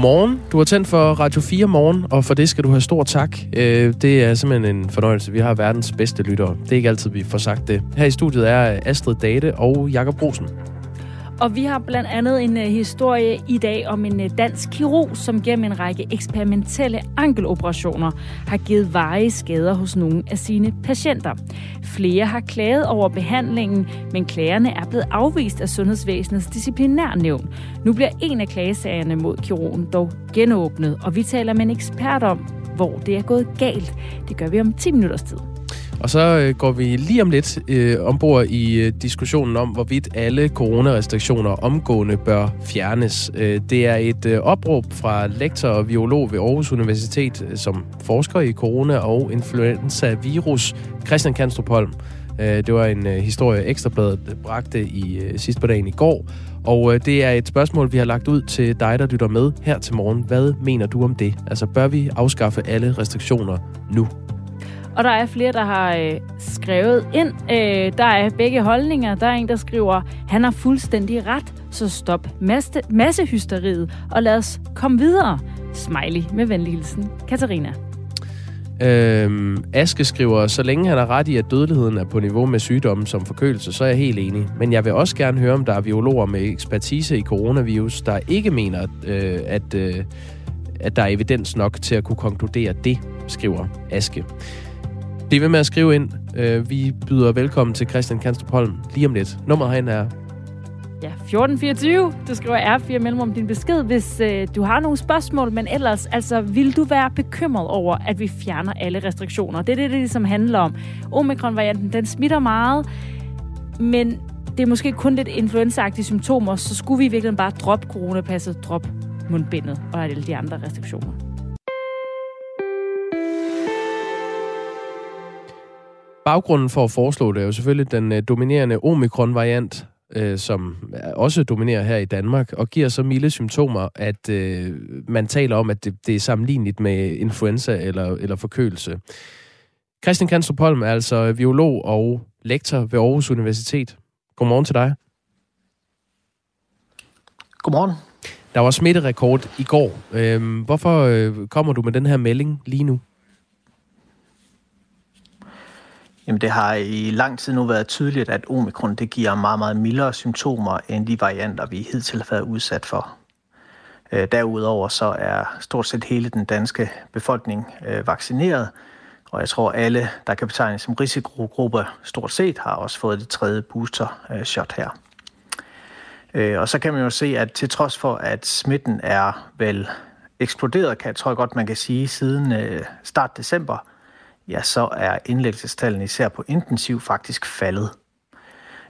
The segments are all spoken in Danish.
Godmorgen. Du har tændt for Radio 4 morgen, og for det skal du have stor tak. Øh, det er simpelthen en fornøjelse. Vi har verdens bedste lyttere. Det er ikke altid, vi får sagt det. Her i studiet er Astrid Date og Jakob Brosen. Og vi har blandt andet en øh, historie i dag om en øh, dansk kirurg, som gennem en række eksperimentelle ankeloperationer har givet varige skader hos nogle af sine patienter. Flere har klaget over behandlingen, men klagerne er blevet afvist af Sundhedsvæsenets disciplinærnævn. Nu bliver en af klagesagerne mod kirurgen dog genåbnet, og vi taler med en ekspert om, hvor det er gået galt. Det gør vi om 10 minutters tid. Og så øh, går vi lige om lidt øh, ombord i øh, diskussionen om, hvorvidt alle coronarestriktioner omgående bør fjernes. Øh, det er et øh, opråb fra lektor og biolog ved Aarhus Universitet, øh, som forsker i corona og influenza-virus, Christian Kanstrup Holm. Øh, det var en øh, historie, Ekstrabladet bragte i øh, sidst på dagen i går. Og øh, det er et spørgsmål, vi har lagt ud til dig, der lytter med her til morgen. Hvad mener du om det? Altså, bør vi afskaffe alle restriktioner nu? Og der er flere, der har øh, skrevet ind. Øh, der er begge holdninger. Der er en, der skriver, han har fuldstændig ret, så stop masse, massehysteriet og lad os komme videre. Smiley med venlig hilsen. Katarina. Øhm, Aske skriver, så længe han har ret i, at dødeligheden er på niveau med sygdommen som forkølelse, så er jeg helt enig. Men jeg vil også gerne høre, om der er biologer med ekspertise i coronavirus, der ikke mener, øh, at, øh, at der er evidens nok til at kunne konkludere det, skriver Aske. Bliv ved med at skrive ind. Øh, vi byder velkommen til Christian Kanstrup Holm lige om lidt. Nummeret herinde er... Ja, 1424. Du skriver R4 mellemrum din besked, hvis øh, du har nogle spørgsmål. Men ellers, altså, vil du være bekymret over, at vi fjerner alle restriktioner? Det er det, det ligesom handler om. Omikron-varianten, den smitter meget, men det er måske kun lidt influenzaagtige symptomer, så skulle vi i virkeligheden bare droppe coronapasset, droppe mundbindet og alle de andre restriktioner. Baggrunden for at foreslå det er jo selvfølgelig den øh, dominerende omikron-variant, øh, som også dominerer her i Danmark, og giver så milde symptomer, at øh, man taler om, at det, det er sammenligneligt med influenza eller, eller forkølelse. Christian Kanstrup Holm er altså biolog og lektor ved Aarhus Universitet. Godmorgen til dig. Godmorgen. Der var smitterekord i går. Øh, hvorfor øh, kommer du med den her melding lige nu? Jamen det har i lang tid nu været tydeligt, at omikron det giver meget, meget mildere symptomer end de varianter, vi hidtil har været udsat for. Øh, derudover så er stort set hele den danske befolkning øh, vaccineret, og jeg tror alle, der kan betegnes som risikogruppe, stort set har også fået det tredje booster-shot øh, her. Og så kan man jo se, at til trods for, at smitten er vel eksploderet, kan jeg tror godt, man kan sige, siden start december, ja, så er indlæggelsestallene især på intensiv faktisk faldet.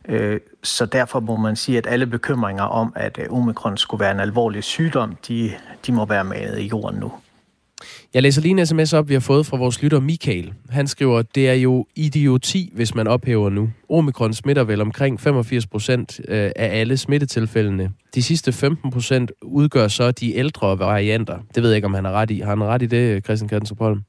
Øh, så derfor må man sige, at alle bekymringer om, at øh, omikron skulle være en alvorlig sygdom, de, de må være malet i jorden nu. Jeg læser lige en sms op, vi har fået fra vores lytter Michael. Han skriver, det er jo idioti, hvis man ophæver nu. Omikron smitter vel omkring 85 procent øh, af alle smittetilfældene. De sidste 15 procent udgør så de ældre varianter. Det ved jeg ikke, om han har ret i. Har han ret i det, Christian Kansenpolm?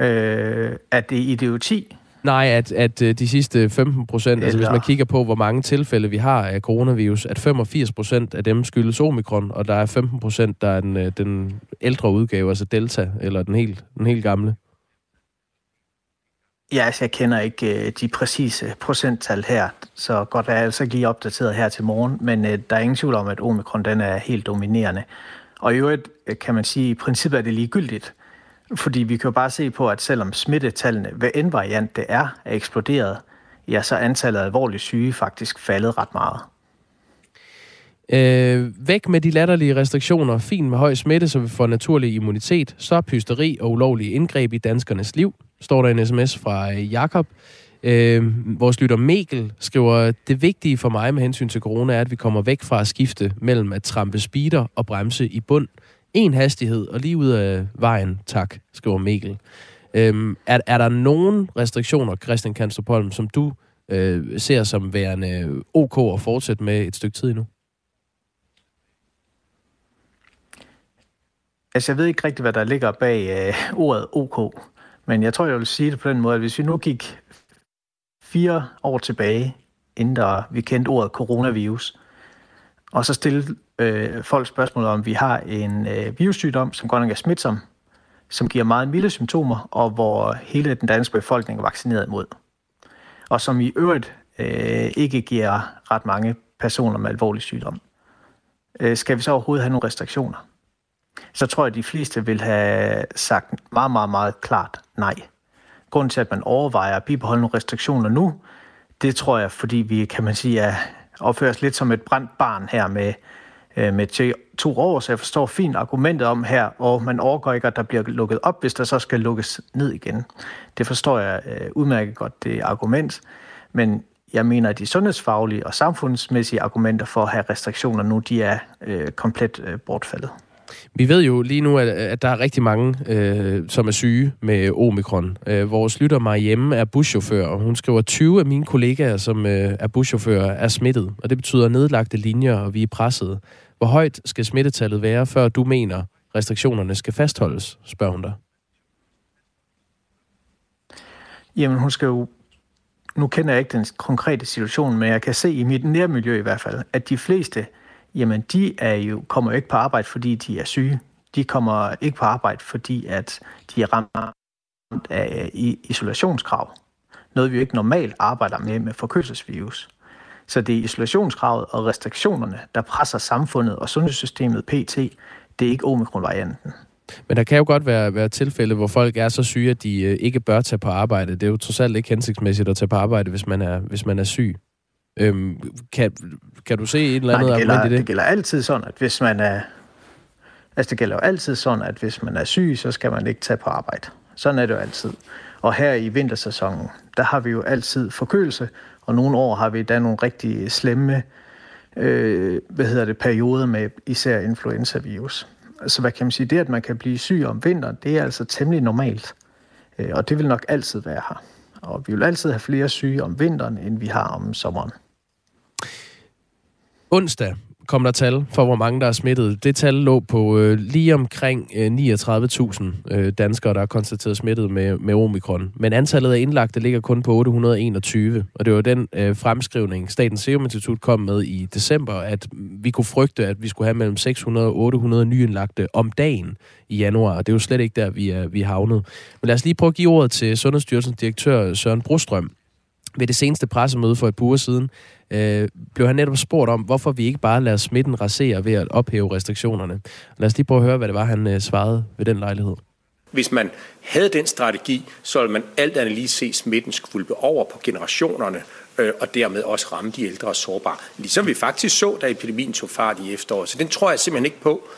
Øh, er det idioti? Nej, at, at øh, de sidste 15 procent, altså hvis man kigger på, hvor mange tilfælde vi har af coronavirus, at 85 procent af dem skyldes omikron, og der er 15 procent, der er den, øh, den ældre udgave, altså delta, eller den helt, den helt gamle. Ja, altså jeg kender ikke uh, de præcise procenttal her, så godt er jeg altså ikke lige opdateret her til morgen, men der er ingen tvivl om, at omikron den er helt dominerende. Og i øvrigt kan man sige, at i princippet er det ligegyldigt, fordi vi kan jo bare se på, at selvom smittetallene, hvad end variant det er, er eksploderet, ja, så er antallet af alvorligt syge faktisk faldet ret meget. Øh, væk med de latterlige restriktioner. fin med høj smitte, så vi får naturlig immunitet. Stop hysteri og ulovlige indgreb i danskernes liv, står der en sms fra øh, Jakob. Øh, vores lytter Mikkel skriver, det vigtige for mig med hensyn til corona er, at vi kommer væk fra at skifte mellem at trampe speeder og bremse i bund en hastighed og lige ud af vejen, tak, skriver Mikkel. Øhm, er, er der nogen restriktioner, Christian Kanstrupholm, som du øh, ser som værende ok at fortsætte med et stykke tid endnu? Altså, jeg ved ikke rigtig, hvad der ligger bag øh, ordet OK, men jeg tror, jeg vil sige det på den måde, at hvis vi nu gik fire år tilbage, inden der, vi kendte ordet coronavirus, og så stille øh, folk spørgsmål om, vi har en øh, virussygdom, som godt nok er smitsom, som giver meget milde symptomer, og hvor hele den danske befolkning er vaccineret imod. Og som i øvrigt øh, ikke giver ret mange personer med alvorlig sygdom. Øh, skal vi så overhovedet have nogle restriktioner? Så tror jeg, at de fleste vil have sagt meget, meget, meget klart nej. Grunden til, at man overvejer at bibeholde nogle restriktioner nu, det tror jeg, fordi vi, kan man sige, er opføres lidt som et brændt barn her med, øh, med to år, så jeg forstår fint argumentet om her, og man overgår ikke, at der bliver lukket op, hvis der så skal lukkes ned igen. Det forstår jeg øh, udmærket godt, det argument, men jeg mener, at de sundhedsfaglige og samfundsmæssige argumenter for at have restriktioner nu, de er øh, komplet øh, bortfaldet. Vi ved jo lige nu, at, at der er rigtig mange, øh, som er syge med omikron. Øh, vores lytter Mariemme er buschauffør, og hun skriver, at 20 af mine kollegaer, som øh, er buschauffører, er smittet. Og det betyder nedlagte linjer, og vi er presset. Hvor højt skal smittetallet være, før du mener, restriktionerne skal fastholdes, spørger hun dig. Jamen, hun skal jo nu kender jeg ikke den konkrete situation, men jeg kan se i mit nærmiljø i hvert fald, at de fleste, jamen de er jo, kommer jo ikke på arbejde, fordi de er syge. De kommer ikke på arbejde, fordi at de er ramt af isolationskrav. Noget vi jo ikke normalt arbejder med med forkølelsesvirus. Så det er isolationskravet og restriktionerne, der presser samfundet og sundhedssystemet PT. Det er ikke omikronvarianten. Men der kan jo godt være, være tilfælde, hvor folk er så syge, at de øh, ikke bør tage på arbejde. Det er jo trods alt ikke hensigtsmæssigt at tage på arbejde, hvis man er, hvis man er syg. Øhm, kan, kan du se et eller andet Nej, det gælder, i det? det gælder altid sådan, at hvis man er... Altså, det gælder jo altid sådan, at hvis man er syg, så skal man ikke tage på arbejde. Sådan er det jo altid. Og her i vintersæsonen, der har vi jo altid forkølelse, og nogle år har vi da nogle rigtig slemme øh, hvad hedder det, perioder med især influenza-virus altså hvad kan man sige, det at man kan blive syg om vinteren, det er altså temmelig normalt. Øh, og det vil nok altid være her. Og vi vil altid have flere syge om vinteren, end vi har om sommeren. Onsdag kom der tal for, hvor mange der er smittet. Det tal lå på øh, lige omkring øh, 39.000 øh, danskere, der er konstateret smittet med, med omikron. Men antallet af indlagte ligger kun på 821, og det var den øh, fremskrivning, Statens Serum Institut kom med i december, at vi kunne frygte, at vi skulle have mellem 600 og 800 nyindlagte om dagen i januar, og det er jo slet ikke der, vi er, vi er havnet. Men lad os lige prøve at give ordet til Sundhedsstyrelsens direktør Søren Brostrøm. Ved det seneste pressemøde for et par uger siden, øh, blev han netop spurgt om, hvorfor vi ikke bare lader smitten rasere ved at ophæve restriktionerne. Lad os lige prøve at høre, hvad det var, han øh, svarede ved den lejlighed. Hvis man havde den strategi, så ville man alt andet lige se smitten skvulpe over på generationerne, øh, og dermed også ramme de ældre og sårbare. Ligesom vi faktisk så, da epidemien tog fart i efteråret. Så den tror jeg simpelthen ikke på.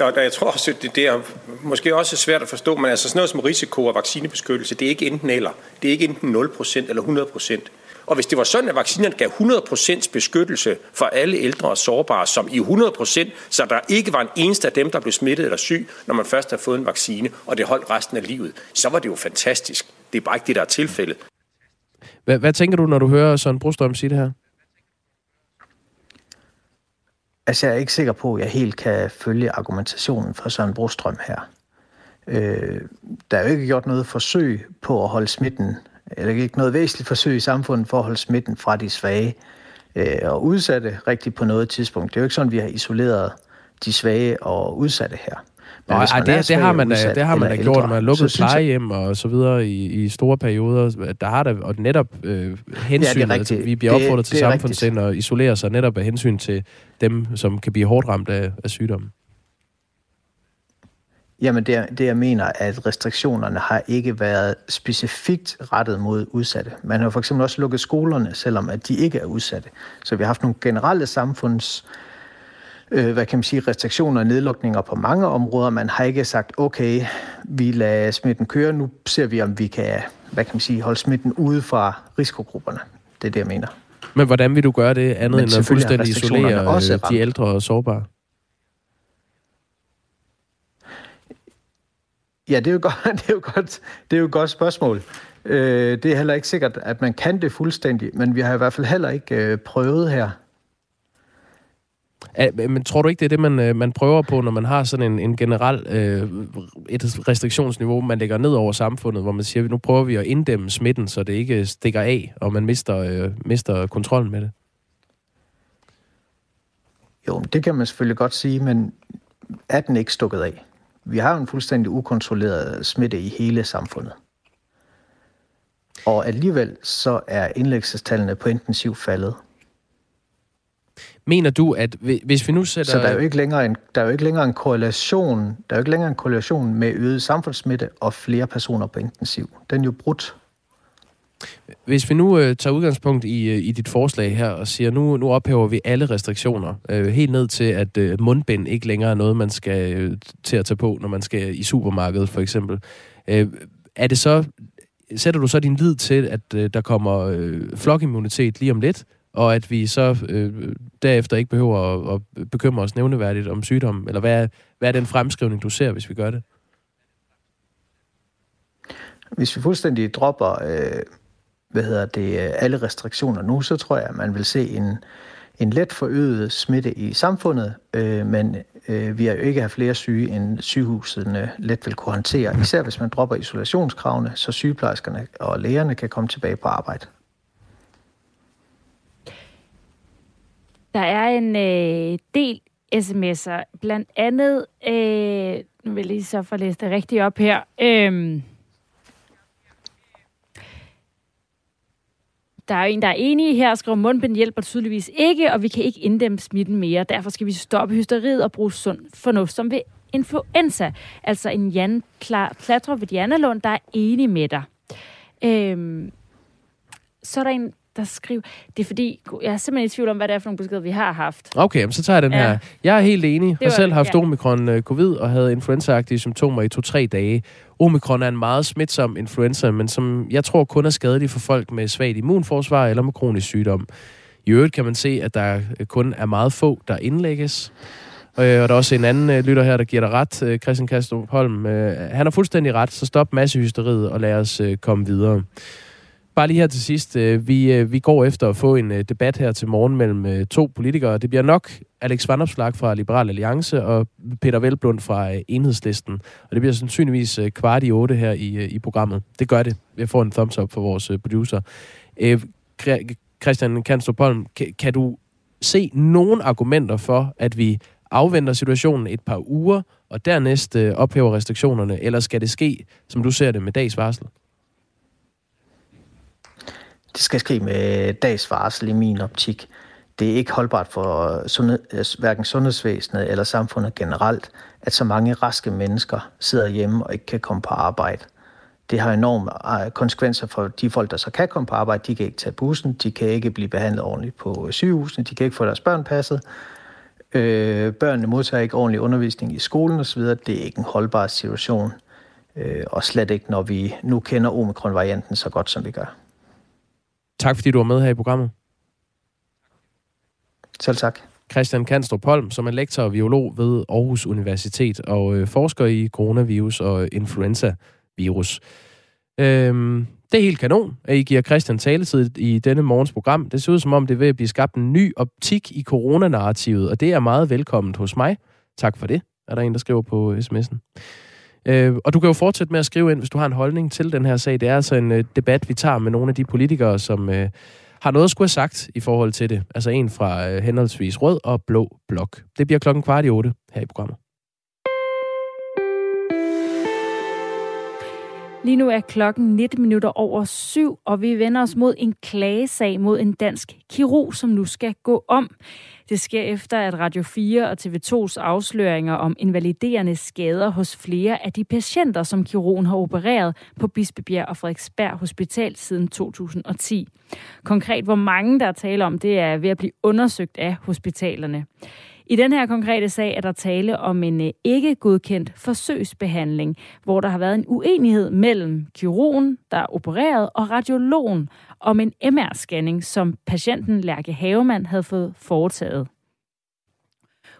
Og jeg tror også, det, det er måske også svært at forstå, men altså sådan noget som risiko og vaccinebeskyttelse, det er ikke enten eller. Det er ikke enten 0% eller 100%. Og hvis det var sådan, at vaccinerne gav 100% beskyttelse for alle ældre og sårbare, som i 100%, så der ikke var en eneste af dem, der blev smittet eller syg, når man først har fået en vaccine, og det holdt resten af livet, så var det jo fantastisk. Det er bare ikke det, der er tilfældet. Hvad, hvad tænker du, når du hører Søren Brostrøm sige det her? Altså, jeg er ikke sikker på, at jeg helt kan følge argumentationen fra Søren Brostrøm her. Øh, der er jo ikke gjort noget forsøg på at holde smitten eller ikke noget væsentligt forsøg i samfundet for at holde smitten fra de svage øh, og udsatte rigtigt på noget tidspunkt. Det er jo ikke sådan, vi har isoleret de svage og udsatte her. Men Nå, ej, det, det har man da, det har man da gjort, ældre, man har lukket plejehjem og så videre i, i store perioder. Der har der, og netop øh, hensyn, ja, altså, vi bliver opfordret det, til samfundssind og isolere sig netop af hensyn til dem, som kan blive hårdt ramt af, af sygdommen. Jamen det, det jeg mener, at restriktionerne har ikke været specifikt rettet mod udsatte. Man har for eksempel også lukket skolerne, selvom at de ikke er udsatte. Så vi har haft nogle generelle samfunds øh, hvad kan man sige, restriktioner og nedlukninger på mange områder. Man har ikke sagt, okay, vi lader smitten køre, nu ser vi, om vi kan, hvad kan man sige, holde smitten ude fra risikogrupperne. Det er det, jeg mener. Men hvordan vil du gøre det andet Men end at fuldstændig isolere øh, de ældre og sårbare? Ja, det er jo godt, det er jo godt, det er jo et godt spørgsmål. Øh, det er heller ikke sikkert, at man kan det fuldstændig, men vi har i hvert fald heller ikke øh, prøvet her. Men tror du ikke, det er det, man, øh, man prøver på, når man har sådan en, en generel øh, et restriktionsniveau, man lægger ned over samfundet, hvor man siger, nu prøver vi at inddæmme smitten, så det ikke stikker af, og man mister, øh, mister kontrollen med det? Jo, det kan man selvfølgelig godt sige, men er den ikke stukket af? Vi har en fuldstændig ukontrolleret smitte i hele samfundet. Og alligevel så er indlæggelsestallene på intensiv faldet. Mener du, at hvis vi nu sætter... Så der er jo ikke længere en, der er jo ikke længere en korrelation, der er jo ikke længere en korrelation med øget samfundssmitte og flere personer på intensiv. Den er jo brudt. Hvis vi nu øh, tager udgangspunkt i, øh, i dit forslag her og siger, nu, nu ophæver vi alle restriktioner, øh, helt ned til, at øh, mundbind ikke længere er noget, man skal øh, til at tage på, når man skal i supermarkedet for eksempel. Øh, er det så, sætter du så din lid til, at øh, der kommer øh, flokimmunitet lige om lidt, og at vi så øh, derefter ikke behøver at, at bekymre os nævneværdigt om sygdom? Eller hvad er, hvad er den fremskrivning, du ser, hvis vi gør det? Hvis vi fuldstændig dropper øh, hvad hedder det, øh, alle restriktioner nu, så tror jeg, at man vil se en, en let forøget smitte i samfundet, øh, men øh, vi har jo ikke have flere syge, end sygehusene let vil kunne håndtere, især hvis man dropper isolationskravene, så sygeplejerskerne og lægerne kan komme tilbage på arbejde. Der er en øh, del sms'er, blandt andet, øh, nu vil jeg lige så få læst det rigtigt op her, øh, Der er en, der er enig her skriver, mundbind hjælper tydeligvis ikke, og vi kan ikke inddæmme smitten mere. Derfor skal vi stoppe hysteriet og bruge sund fornuft som ved influenza. Altså en Jan Klatre ved Janalund, der er enig med dig. Øhm, så er der en, der skriver... Det er fordi, jeg er simpelthen i tvivl om, hvad det er for nogle beskeder, vi har haft. Okay, så tager jeg den ja. her. Jeg er helt enig. Jeg har selv haft ja. omikron-covid og havde influenza symptomer i to-tre dage. Omikron er en meget smitsom influenza, men som jeg tror kun er skadelig for folk med svagt immunforsvar eller med kronisk sygdom. I øvrigt kan man se, at der kun er meget få, der indlægges. Og der er også en anden øh, lytter her, der giver dig ret, øh, Christian Kastrup Holm. Øh, han har fuldstændig ret, så stop massehysteriet og lad os komme videre. Bare lige her til sidst. Øh, vi, øh, vi går efter at få en øh, debat her til morgen mellem to politikere. Det bliver nok Alex Vandopslag fra Liberal Alliance og Peter Velblund fra Enhedslisten. Og det bliver sandsynligvis kvart i otte her i, i programmet. Det gør det. Jeg får en thumbs up for vores producer. Christian Kanstrup Holm, kan, kan du se nogle argumenter for, at vi afventer situationen et par uger, og dernæst ophæver restriktionerne, eller skal det ske, som du ser det, med dags varsel? Det skal ske med dags varsel i min optik. Det er ikke holdbart for sundhed, altså hverken sundhedsvæsenet eller samfundet generelt, at så mange raske mennesker sidder hjemme og ikke kan komme på arbejde. Det har enorme øh, konsekvenser for de folk, der så kan komme på arbejde. De kan ikke tage bussen, de kan ikke blive behandlet ordentligt på øh, sygehusene, de kan ikke få deres børn passet. Øh, børnene modtager ikke ordentlig undervisning i skolen osv. Det er ikke en holdbar situation, øh, og slet ikke, når vi nu kender omikron-varianten så godt, som vi gør. Tak fordi du var med her i programmet. Selv tak. Christian Kanstrup Holm, som er lektor og biolog ved Aarhus Universitet og øh, forsker i coronavirus og influenza-virus. Øhm, det er helt kanon, at I giver Christian taletid i denne morgens program. Det ser ud som om, det er ved at blive skabt en ny optik i coronanarrativet, og det er meget velkomment hos mig. Tak for det, er der en, der skriver på sms'en. Øh, og du kan jo fortsætte med at skrive ind, hvis du har en holdning til den her sag. Det er altså en øh, debat, vi tager med nogle af de politikere, som øh, har noget at skulle have sagt i forhold til det. Altså en fra øh, henholdsvis rød og blå blok. Det bliver klokken kvart i otte her i programmet. Lige nu er klokken 19 minutter over syv, og vi vender os mod en klagesag mod en dansk kirurg, som nu skal gå om. Det sker efter, at Radio 4 og TV2's afsløringer om invaliderende skader hos flere af de patienter, som kirurgen har opereret på Bispebjerg og Frederiksberg Hospital siden 2010. Konkret, hvor mange der er tale om, det er ved at blive undersøgt af hospitalerne. I den her konkrete sag er der tale om en øh, ikke godkendt forsøgsbehandling, hvor der har været en uenighed mellem kirurgen, der er opereret, og radiologen om en MR-scanning, som patienten Lærke Havemann havde fået foretaget.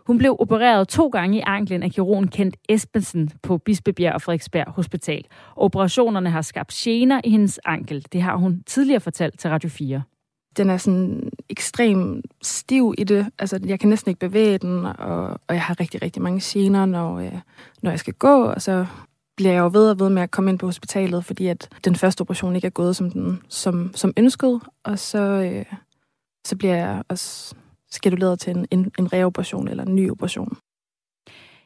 Hun blev opereret to gange i anklen af kirurgen Kent Espensen på Bispebjerg og Frederiksberg Hospital. Operationerne har skabt gener i hendes ankel. Det har hun tidligere fortalt til Radio 4 den er sådan ekstrem stiv i det. Altså, jeg kan næsten ikke bevæge den, og, og jeg har rigtig, rigtig mange gener, når, øh, når jeg skal gå, og så bliver jeg jo ved og ved med at komme ind på hospitalet, fordi at den første operation ikke er gået som, den, som, som ønsket, og så, øh, så bliver jeg også skeduleret til en, en, en reoperation eller en ny operation.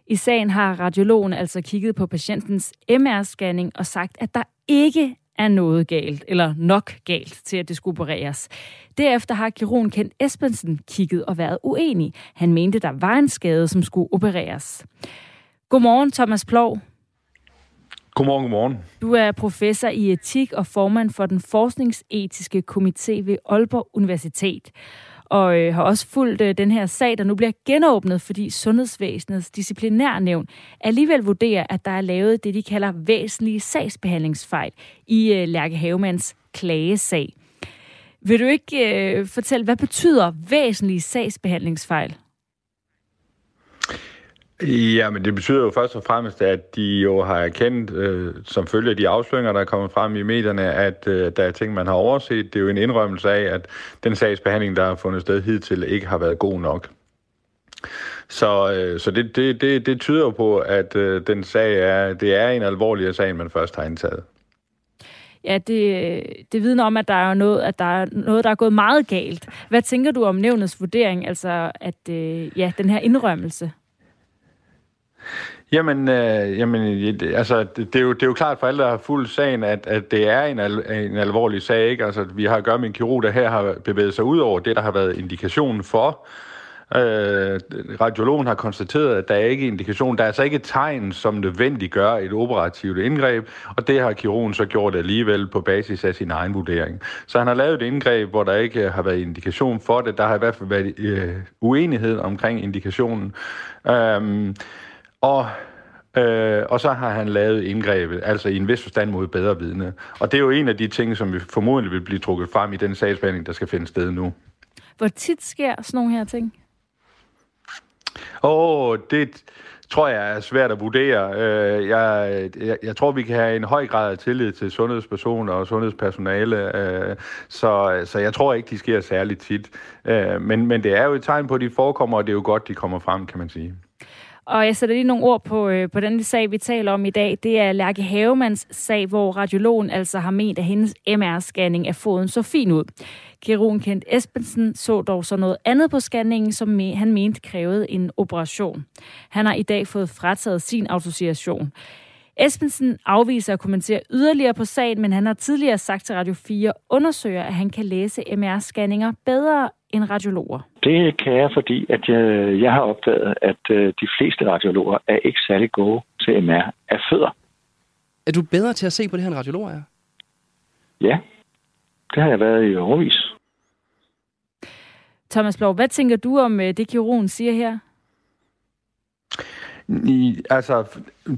I sagen har radiologen altså kigget på patientens MR-scanning og sagt, at der ikke er noget galt, eller nok galt, til at det skulle opereres. Derefter har kirurgen Kent Espensen kigget og været uenig. Han mente, der var en skade, som skulle opereres. Godmorgen, Thomas Plov. Godmorgen, godmorgen. Du er professor i etik og formand for den forskningsetiske komité ved Aalborg Universitet og øh, har også fulgt øh, den her sag, der nu bliver genåbnet, fordi Sundhedsvæsenets disciplinærnævn alligevel vurderer, at der er lavet det, de kalder væsentlige sagsbehandlingsfejl i øh, Lærke Havemands klagesag. Vil du ikke øh, fortælle, hvad betyder væsentlige sagsbehandlingsfejl? Ja, men det betyder jo først og fremmest, at de jo har erkendt, øh, som følge af de afsløringer, der er kommet frem i medierne, at øh, der er ting, man har overset. Det er jo en indrømmelse af, at den sagsbehandling, der har fundet sted hidtil, ikke har været god nok. Så, øh, så det, det, det, det tyder jo på, at øh, den sag er, det er en alvorlig sag, man først har indtaget. Ja, det, det vidner om, at der er noget, at der er noget, der er gået meget galt. Hvad tænker du om nævnets vurdering, altså at øh, ja, den her indrømmelse? Jamen, øh, jamen altså, det, det, er jo, det er jo klart for alle, der har fuldt sagen, at, at det er en, al, en alvorlig sag. Ikke? Altså, vi har at gøre med en kirurg, der her har bevæget sig ud over det, der har været indikationen for. Øh, radiologen har konstateret, at der er ikke indikation. Der er altså ikke et tegn, som nødvendigt gør et operativt indgreb, og det har kirurgen så gjort alligevel på basis af sin egen vurdering. Så han har lavet et indgreb, hvor der ikke har været indikation for det. Der har i hvert fald været øh, uenighed omkring indikationen. Øh, og, øh, og så har han lavet indgrebet, altså i en vis forstand mod bedre vidne. Og det er jo en af de ting, som vi formodentlig vil blive trukket frem i den sagsbehandling, der skal finde sted nu. Hvor tit sker sådan nogle her ting? Åh, oh, det tror jeg er svært at vurdere. Øh, jeg, jeg, jeg tror, vi kan have en høj grad af tillid til sundhedspersoner og sundhedspersonale, øh, så, så jeg tror ikke, de sker særligt tit. Øh, men, men det er jo et tegn på, at de forekommer, og det er jo godt, de kommer frem, kan man sige. Og jeg sætter lige nogle ord på, øh, på den sag, vi taler om i dag. Det er Lærke Havemans sag, hvor radiologen altså har ment, at hendes MR-scanning af foden så fin ud. Kirurgen Kent Espensen så dog så noget andet på scanningen, som han mente krævede en operation. Han har i dag fået frataget sin autorisation. Espensen afviser at kommentere yderligere på sagen, men han har tidligere sagt til Radio 4 undersøger, at han kan læse MR-scanninger bedre end radiologer. Det kan jeg, fordi at jeg, jeg har opdaget, at øh, de fleste radiologer er ikke særlig gode til MR af fødder. Er du bedre til at se på det her, end radiologer er? Ja, det har jeg været i overvis. Thomas Blov, hvad tænker du om øh, det, kirurgen siger her? I, altså,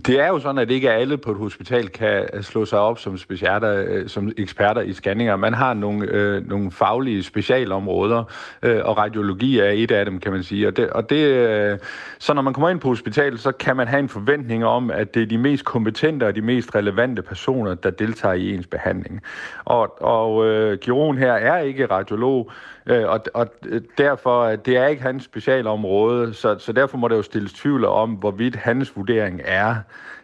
det er jo sådan, at ikke alle på et hospital kan øh, slå sig op som, specialer, øh, som eksperter i scanninger. Man har nogle, øh, nogle faglige specialområder, øh, og radiologi er et af dem, kan man sige. Og det, og det, øh, så når man kommer ind på hospitalet, så kan man have en forventning om, at det er de mest kompetente og de mest relevante personer, der deltager i ens behandling. Og, og øh, kirurgen her er ikke radiolog, øh, og, og derfor øh, det er ikke hans specialområde, så, så derfor må der jo stilles tvivl om, hvorvidt hans vurdering er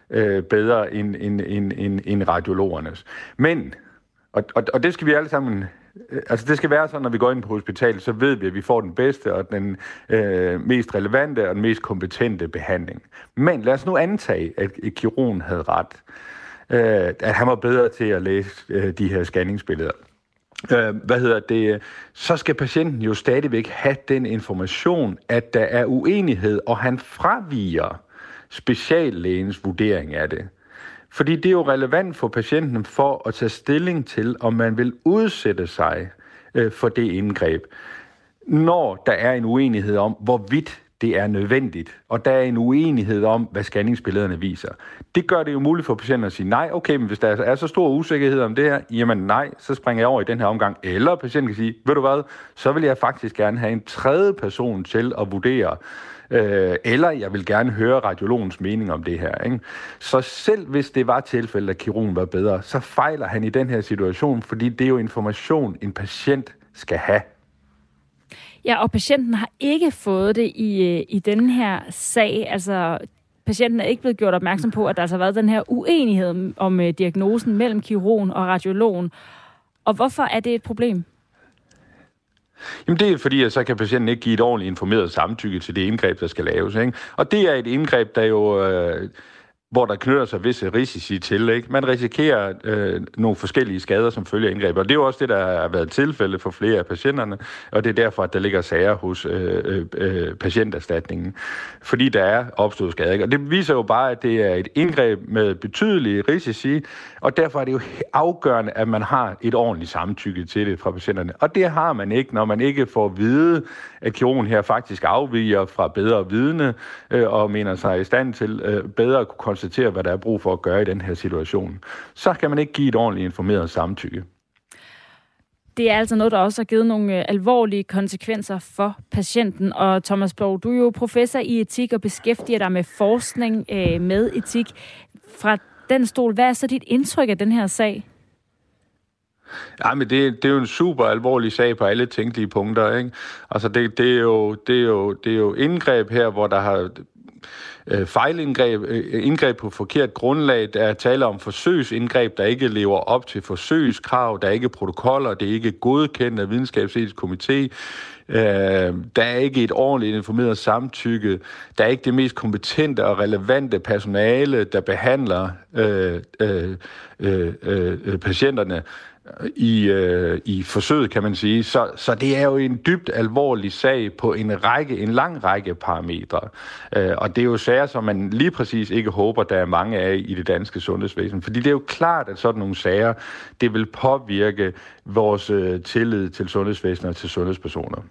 øh, bedre end, end, end, end, end radiologernes. Men, og, og, og det skal vi alle sammen øh, Altså det skal være sådan, når vi går ind på hospitalet, så ved vi, at vi får den bedste og den øh, mest relevante og den mest kompetente behandling. Men lad os nu antage, at kirurgen havde ret. Øh, at han var bedre til at læse øh, de her scanningsbilleder. Øh, hvad hedder det? Så skal patienten jo stadigvæk have den information, at der er uenighed, og han fraviger speciallægens vurdering af det. Fordi det er jo relevant for patienten for at tage stilling til, om man vil udsætte sig øh, for det indgreb, når der er en uenighed om, hvorvidt det er nødvendigt, og der er en uenighed om, hvad scanningsbillederne viser. Det gør det jo muligt for patienten at sige, nej, okay, men hvis der er så stor usikkerhed om det her, jamen nej, så springer jeg over i den her omgang. Eller patienten kan sige, ved du hvad, så vil jeg faktisk gerne have en tredje person til at vurdere, øh, eller jeg vil gerne høre radiologens mening om det her. Ikke? Så selv hvis det var tilfældet, at kirurgen var bedre, så fejler han i den her situation, fordi det er jo information, en patient skal have. Ja, og patienten har ikke fået det i, øh, i den her sag. Altså, patienten er ikke blevet gjort opmærksom på, at der altså har været den her uenighed om øh, diagnosen mellem kirurgen og radiologen. Og hvorfor er det et problem? Jamen det er fordi, at så kan patienten ikke give et ordentligt informeret samtykke til det indgreb, der skal laves. Ikke? Og det er et indgreb, der jo... Øh, hvor der knytter sig visse risici til. Ikke? Man risikerer øh, nogle forskellige skader som følge af indgreb, og det er jo også det, der har været tilfælde for flere af patienterne, og det er derfor, at der ligger sager hos øh, øh, øh patienterstatningen, fordi der er opstået skader. Ikke? Og det viser jo bare, at det er et indgreb med betydelige risici, og derfor er det jo afgørende, at man har et ordentligt samtykke til det fra patienterne. Og det har man ikke, når man ikke får at vide, at kirurgen her faktisk afviger fra bedre vidne, øh, og mener sig i stand til øh, bedre at kunne konstatere, hvad der er brug for at gøre i den her situation. Så kan man ikke give et ordentligt informeret samtykke. Det er altså noget, der også har givet nogle øh, alvorlige konsekvenser for patienten. Og Thomas Blov, du er jo professor i etik og beskæftiger dig med forskning øh, med etik. Fra den stol, hvad er så dit indtryk af den her sag? Ja, men det, det er jo en super alvorlig sag på alle tænkelige punkter. Ikke? Altså det, det, er jo, det, er jo, det er jo indgreb her, hvor der har øh, fejlindgreb, øh, indgreb på forkert grundlag. Der er tale om forsøgsindgreb, der ikke lever op til forsøgskrav. Der er ikke protokoller, det er ikke godkendt af videnskabsetisk komité. Øh, der er ikke et ordentligt informeret samtykke. Der er ikke det mest kompetente og relevante personale, der behandler øh, øh, øh, øh, øh patienterne i, øh, i forsøget, kan man sige. Så, så det er jo en dybt alvorlig sag på en række, en lang række parametre. Øh, og det er jo sager, som man lige præcis ikke håber, der er mange af i det danske sundhedsvæsen. Fordi det er jo klart, at sådan nogle sager, det vil påvirke vores øh, tillid til sundhedsvæsenet og til sundhedspersoner.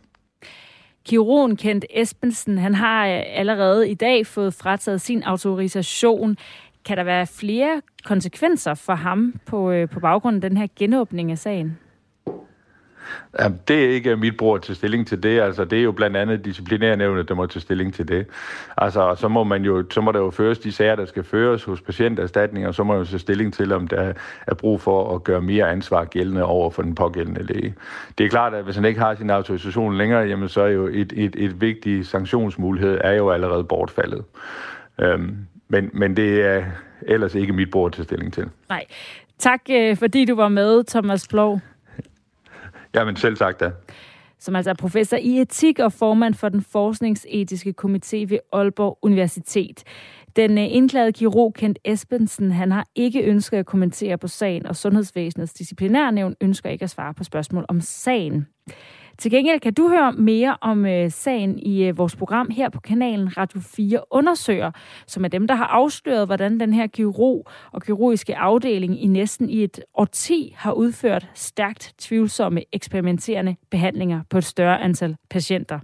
Kirurgen Kent Espensen, han har øh, allerede i dag fået frataget sin autorisation. Kan der være flere konsekvenser for ham på, øh, på baggrund af den her genåbning af sagen? Ja, det er ikke mit bror til stilling til det. Altså, det er jo blandt andet disciplinærnævnet, der må tage stilling til det. Altså, så må, man jo, så må der jo føres de sager, der skal føres hos patienterstatninger, og så må man jo tage stilling til, om der er brug for at gøre mere ansvar gældende over for den pågældende læge. Det er klart, at hvis han ikke har sin autorisation længere, jamen så er jo et, et, et vigtigt sanktionsmulighed er jo allerede bortfaldet. Øhm, men, men det er ellers ikke mit bord til stilling til. Nej. Tak, øh, fordi du var med, Thomas Plov. Jamen selv tak da. Som altså er professor i etik og formand for den forskningsetiske komité ved Aalborg Universitet. Den øh, indklagede kirurg Kent Espensen, han har ikke ønsket at kommentere på sagen, og Sundhedsvæsenets disciplinærnævn ønsker ikke at svare på spørgsmål om sagen. Til gengæld kan du høre mere om øh, sagen i øh, vores program her på kanalen Radio 4 Undersøger, som er dem, der har afsløret, hvordan den her kirurg og kirurgiske afdeling i næsten i et årti har udført stærkt tvivlsomme eksperimenterende behandlinger på et større antal patienter.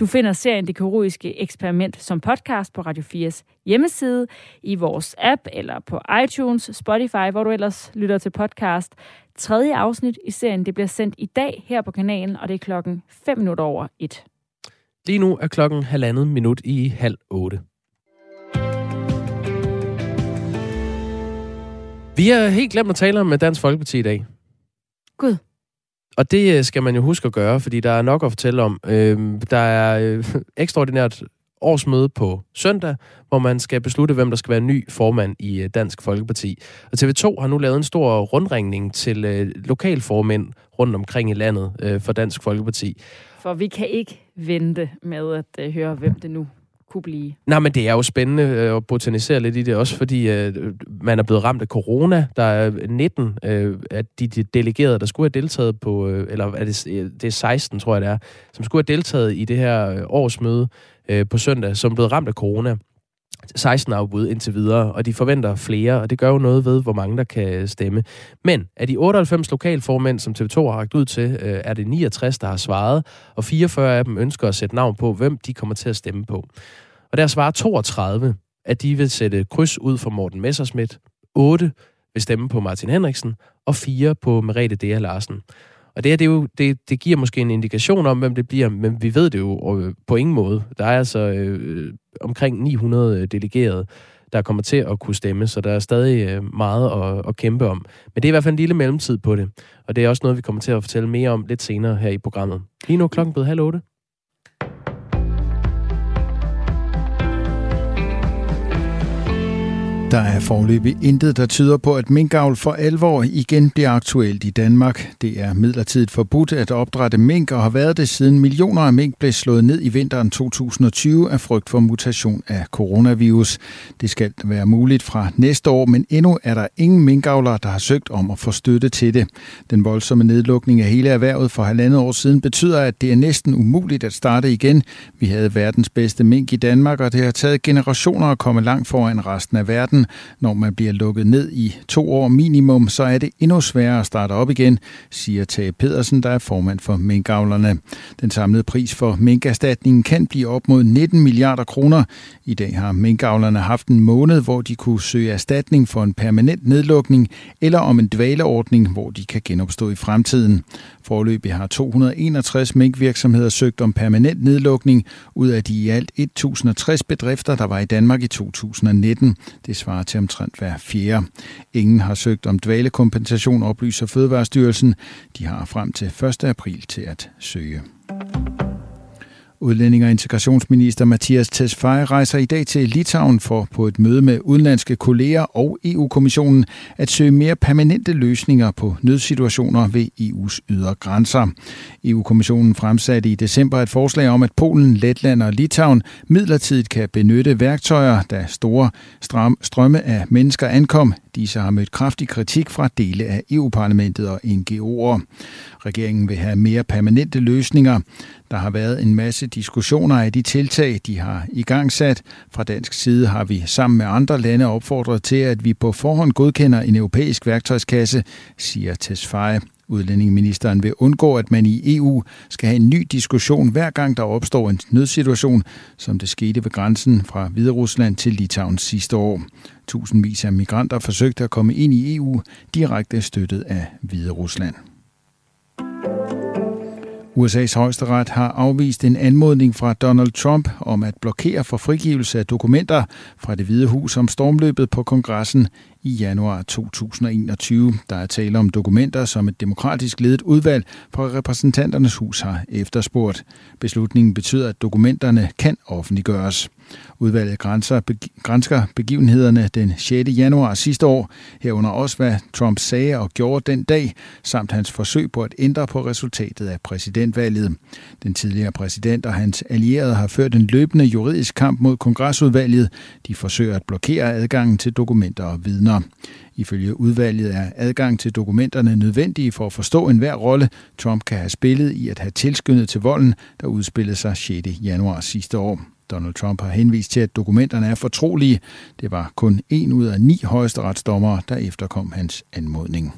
Du finder serien Det Kirurgiske Eksperiment som podcast på Radio 4's hjemmeside, i vores app eller på iTunes, Spotify, hvor du ellers lytter til podcast. Tredje afsnit i serien det bliver sendt i dag her på kanalen, og det er klokken 5 minutter over et. Lige nu er klokken halvandet minut i halv otte. Vi har helt glemt at tale om Dansk Folkeparti i dag. Gud. Og det øh, skal man jo huske at gøre, fordi der er nok at fortælle om. Øh, der er øh, ekstraordinært årsmøde på søndag, hvor man skal beslutte, hvem der skal være ny formand i øh, Dansk Folkeparti. Og TV2 har nu lavet en stor rundringning til øh, lokalformænd rundt omkring i landet øh, for Dansk Folkeparti. For vi kan ikke vente med at øh, høre, hvem det nu kunne blive. Nej, men det er jo spændende øh, at botanisere lidt i det, også fordi øh, man er blevet ramt af corona. Der er 19 øh, af de, de delegerede, der skulle have deltaget på, øh, eller er det, øh, det er 16, tror jeg det er, som skulle have deltaget i det her øh, årsmøde øh, på søndag, som er blevet ramt af corona. 16 afbud indtil videre, og de forventer flere, og det gør jo noget ved, hvor mange der kan stemme. Men af de 98 lokalformænd, som TV2 har ragt ud til, øh, er det 69, der har svaret, og 44 af dem ønsker at sætte navn på, hvem de kommer til at stemme på. Og der svarer 32, at de vil sætte kryds ud for Morten Messerschmidt, 8 vil stemme på Martin Henriksen, og 4 på Merete Dea Larsen. Og det her, det, er jo, det, det giver måske en indikation om, hvem det bliver, men vi ved det jo øh, på ingen måde. Der er altså øh, omkring 900 øh, delegerede, der kommer til at kunne stemme, så der er stadig øh, meget at, at kæmpe om. Men det er i hvert fald en lille mellemtid på det, og det er også noget, vi kommer til at fortælle mere om lidt senere her i programmet. Lige nu klokken blevet halv otte. Der er forløbig intet, der tyder på, at minkavl for alvor igen bliver aktuelt i Danmark. Det er midlertidigt forbudt at opdrætte mink og har været det siden millioner af mink blev slået ned i vinteren 2020 af frygt for mutation af coronavirus. Det skal være muligt fra næste år, men endnu er der ingen minkavlere, der har søgt om at få støtte til det. Den voldsomme nedlukning af hele erhvervet for halvandet år siden betyder, at det er næsten umuligt at starte igen. Vi havde verdens bedste mink i Danmark, og det har taget generationer at komme langt foran resten af verden verden. Når man bliver lukket ned i to år minimum, så er det endnu sværere at starte op igen, siger Tage Pedersen, der er formand for minkavlerne. Den samlede pris for minkerstatningen kan blive op mod 19 milliarder kroner. I dag har minkavlerne haft en måned, hvor de kunne søge erstatning for en permanent nedlukning eller om en dvaleordning, hvor de kan genopstå i fremtiden. Forløbig har 261 minkvirksomheder søgt om permanent nedlukning ud af de i alt 1060 bedrifter, der var i Danmark i 2019. Det svarer til omtrent hver fjerde. Ingen har søgt om dvalekompensation, oplyser Fødevarestyrelsen. De har frem til 1. april til at søge. Udlænding- og integrationsminister Mathias Tesfaye rejser i dag til Litauen for på et møde med udenlandske kolleger og EU-kommissionen at søge mere permanente løsninger på nødsituationer ved EU's ydre grænser. EU-kommissionen fremsatte i december et forslag om, at Polen, Letland og Litauen midlertidigt kan benytte værktøjer, da store strømme af mennesker ankom. Disse har mødt kraftig kritik fra dele af EU-parlamentet og NGO'er. Regeringen vil have mere permanente løsninger. Der har været en masse diskussioner af de tiltag, de har i gang sat. Fra dansk side har vi sammen med andre lande opfordret til, at vi på forhånd godkender en europæisk værktøjskasse, siger Tesfaye. Udlændingeministeren vil undgå, at man i EU skal have en ny diskussion hver gang der opstår en nødsituation, som det skete ved grænsen fra Hviderusland til Litauen sidste år. Tusindvis af migranter forsøgte at komme ind i EU direkte støttet af Hviderusland. USA's højesteret har afvist en anmodning fra Donald Trump om at blokere for frigivelse af dokumenter fra det hvide hus om stormløbet på kongressen i januar 2021. Der er tale om dokumenter, som et demokratisk ledet udvalg fra repræsentanternes hus har efterspurgt. Beslutningen betyder, at dokumenterne kan offentliggøres. Udvalget grænser, grænsker begivenhederne den 6. januar sidste år, herunder også hvad Trump sagde og gjorde den dag, samt hans forsøg på at ændre på resultatet af præsidentvalget. Den tidligere præsident og hans allierede har ført en løbende juridisk kamp mod kongresudvalget. De forsøger at blokere adgangen til dokumenter og vidner. Ifølge udvalget er adgang til dokumenterne nødvendige for at forstå enhver rolle, Trump kan have spillet i at have tilskyndet til volden, der udspillede sig 6. januar sidste år. Donald Trump har henvist til, at dokumenterne er fortrolige. Det var kun en ud af ni højesteretsdommere, der efterkom hans anmodning.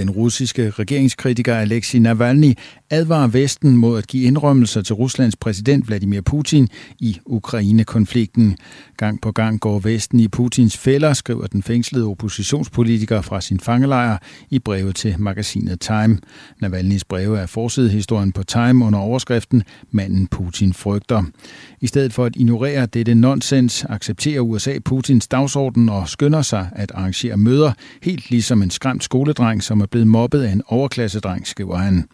Den russiske regeringskritiker Alexei Navalny advarer Vesten mod at give indrømmelser til Ruslands præsident Vladimir Putin i Ukraine-konflikten. Gang på gang går Vesten i Putins fælder, skriver den fængslede oppositionspolitiker fra sin fangelejr i breve til magasinet Time. Navalny's breve er forsidehistorien på Time under overskriften Manden Putin frygter. I stedet for at ignorere dette nonsens, accepterer USA Putins dagsorden og skynder sig at arrangere møder, helt ligesom en skræmt skoledreng, som er blevet mobbet af en overklassedreng, skriver han.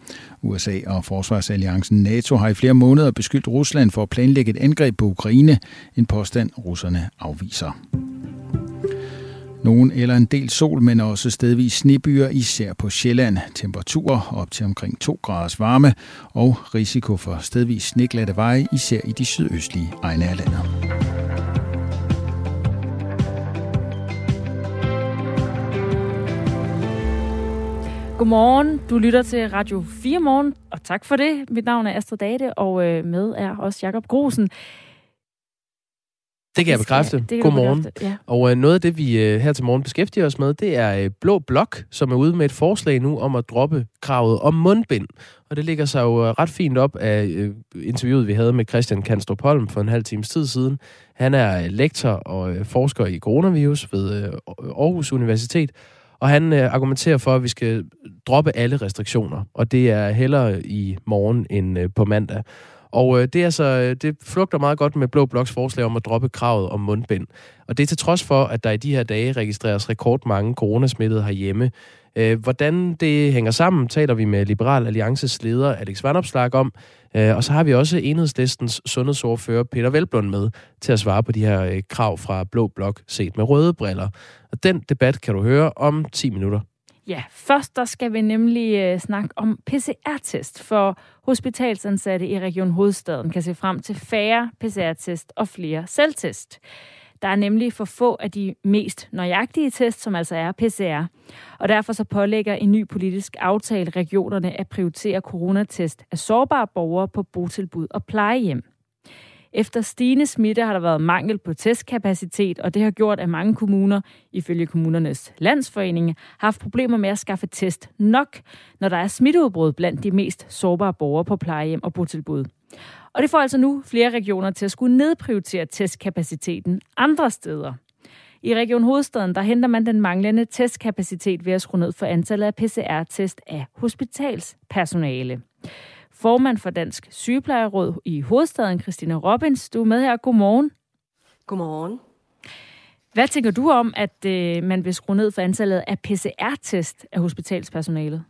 USA og Forsvarsalliancen NATO har i flere måneder beskyldt Rusland for at planlægge et angreb på Ukraine, en påstand russerne afviser. Nogen eller en del sol, men også stedvis snebyer, især på Sjælland. Temperaturer op til omkring 2 graders varme og risiko for stedvis sneglatte veje, især i de sydøstlige egne af landet. Godmorgen, du lytter til Radio 4 Morgen, og tak for det. Mit navn er Astrid Date, og øh, med er også Jakob Grosen. Det kan jeg bekræfte. Det kan Godmorgen. Bekræfte, ja. Og øh, noget af det, vi øh, her til morgen beskæftiger os med, det er øh, Blå Blok, som er ude med et forslag nu om at droppe kravet om mundbind. Og det ligger sig jo ret fint op af interviewet, vi havde med Christian Kanstrup Holm for en halv times tid siden. Han er lektor og forsker i coronavirus ved Aarhus Universitet, og han øh, argumenterer for, at vi skal droppe alle restriktioner, og det er hellere i morgen end øh, på mandag. Og øh, det, er altså, øh, det flugter meget godt med Blå Bloks forslag om at droppe kravet om mundbind. Og det er til trods for, at der i de her dage registreres rekordmange coronasmittede herhjemme. Øh, hvordan det hænger sammen, taler vi med Liberal Alliances leder Alex Vandopslag om. Øh, og så har vi også enhedslistens sundhedsordfører Peter Velblund med til at svare på de her øh, krav fra Blå Blok set med røde briller. Og den debat kan du høre om 10 minutter. Ja, først der skal vi nemlig øh, snakke om PCR-test, for hospitalsansatte i Region Hovedstaden kan se frem til færre PCR-test og flere selvtest. Der er nemlig for få af de mest nøjagtige test, som altså er PCR. Og derfor så pålægger en ny politisk aftale regionerne at prioritere coronatest af sårbare borgere på botilbud og plejehjem. Efter stigende smitte har der været mangel på testkapacitet, og det har gjort, at mange kommuner, ifølge kommunernes landsforening, har haft problemer med at skaffe test nok, når der er smitteudbrud blandt de mest sårbare borgere på plejehjem og botilbud. Og det får altså nu flere regioner til at skulle nedprioritere testkapaciteten andre steder. I Region Hovedstaden, der henter man den manglende testkapacitet ved at skrue ned for antallet af PCR-test af hospitalspersonale. Formand for Dansk Sygeplejeråd i Hovedstaden, Christina Robbins, du er med her. Godmorgen. Godmorgen. Hvad tænker du om, at øh, man vil skrue ned for antallet af PCR-test af hospitalspersonalet?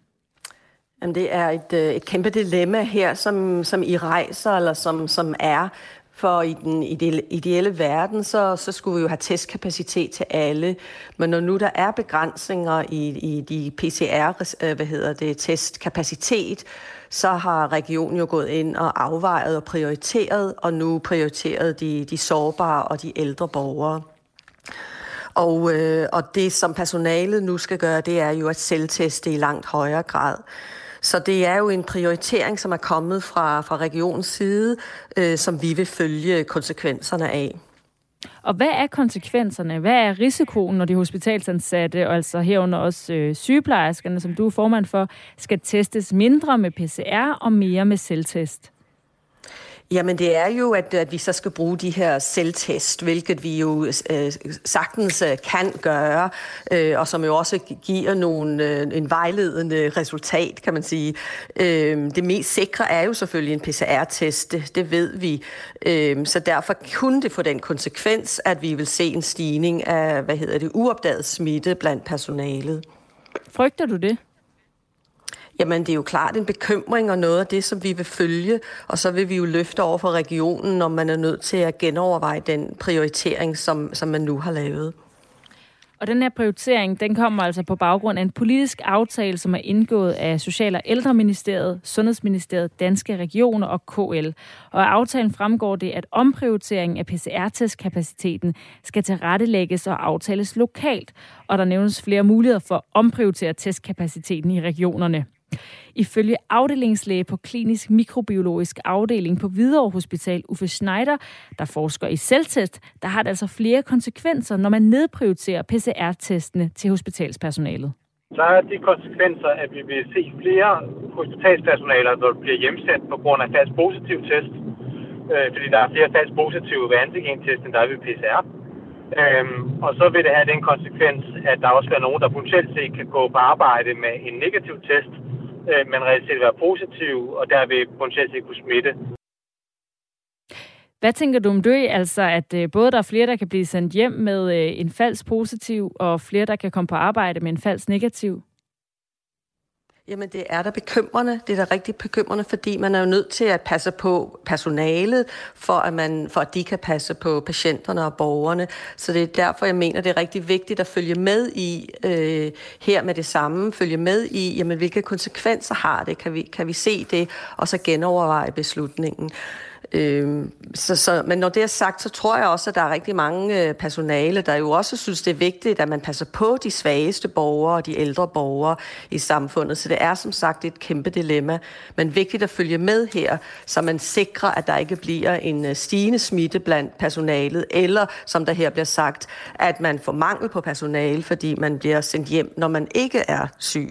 Jamen, det er et, øh, et kæmpe dilemma her, som, som I rejser, eller som, som er. For i den ideelle verden, så, så skulle vi jo have testkapacitet til alle. Men når nu der er begrænsninger i, i de PCR, øh, hvad hedder det, testkapacitet, så har regionen jo gået ind og afvejet og prioriteret, og nu prioriteret de, de sårbare og de ældre borgere. Og, øh, og det, som personalet nu skal gøre, det er jo at selvteste i langt højere grad. Så det er jo en prioritering, som er kommet fra, fra regionens side, øh, som vi vil følge konsekvenserne af. Og hvad er konsekvenserne? Hvad er risikoen, når de hospitalsansatte, og altså herunder også øh, sygeplejerskerne, som du er formand for, skal testes mindre med PCR og mere med selvtest? Jamen det er jo, at, at vi så skal bruge de her selvtest, hvilket vi jo øh, sagtens øh, kan gøre, øh, og som jo også giver nogle, øh, en vejledende resultat, kan man sige. Øh, det mest sikre er jo selvfølgelig en PCR-test, det, det ved vi. Øh, så derfor kunne det få den konsekvens, at vi vil se en stigning af, hvad hedder det, uopdaget smitte blandt personalet. Frygter du det? Jamen, det er jo klart en bekymring og noget af det, som vi vil følge, og så vil vi jo løfte over for regionen, når man er nødt til at genoverveje den prioritering, som, som man nu har lavet. Og den her prioritering, den kommer altså på baggrund af en politisk aftale, som er indgået af Social- og Ældreministeriet, Sundhedsministeriet, Danske Regioner og KL. Og af aftalen fremgår det, at omprioriteringen af PCR-testkapaciteten skal tilrettelægges og aftales lokalt. Og der nævnes flere muligheder for at omprioritere testkapaciteten i regionerne. Ifølge afdelingslæge på klinisk mikrobiologisk afdeling på Hvidovre Hospital, Uffe Schneider, der forsker i selvtest, der har det altså flere konsekvenser, når man nedprioriterer PCR-testene til hospitalspersonalet. Så er de konsekvenser, at vi vil se flere hospitalspersonaler, der bliver hjemsendt på grund af falsk positiv test, øh, fordi der er flere falsk positive ved antigentest, end der er ved PCR. Øhm, og så vil det have den konsekvens, at der også er nogen, der potentielt set kan gå på arbejde med en negativ test, øh, men reelt set være positiv, og der vil potentielt set kunne smitte. Hvad tænker du om det? Altså, at øh, både der er flere, der kan blive sendt hjem med øh, en falsk positiv, og flere, der kan komme på arbejde med en falsk negativ? Jamen det er da bekymrende. Det er da rigtig bekymrende, fordi man er jo nødt til at passe på personalet, for at, man, for at de kan passe på patienterne og borgerne. Så det er derfor, jeg mener, det er rigtig vigtigt at følge med i øh, her med det samme. Følge med i, jamen, hvilke konsekvenser har det? Kan vi, kan vi se det? Og så genoverveje beslutningen. Øh, så, så, men når det er sagt, så tror jeg også, at der er rigtig mange øh, personale, der jo også synes, det er vigtigt, at man passer på de svageste borgere og de ældre borgere i samfundet. Så det er som sagt et kæmpe dilemma, men vigtigt at følge med her, så man sikrer, at der ikke bliver en øh, stigende smitte blandt personalet, eller som der her bliver sagt, at man får mangel på personale, fordi man bliver sendt hjem, når man ikke er syg.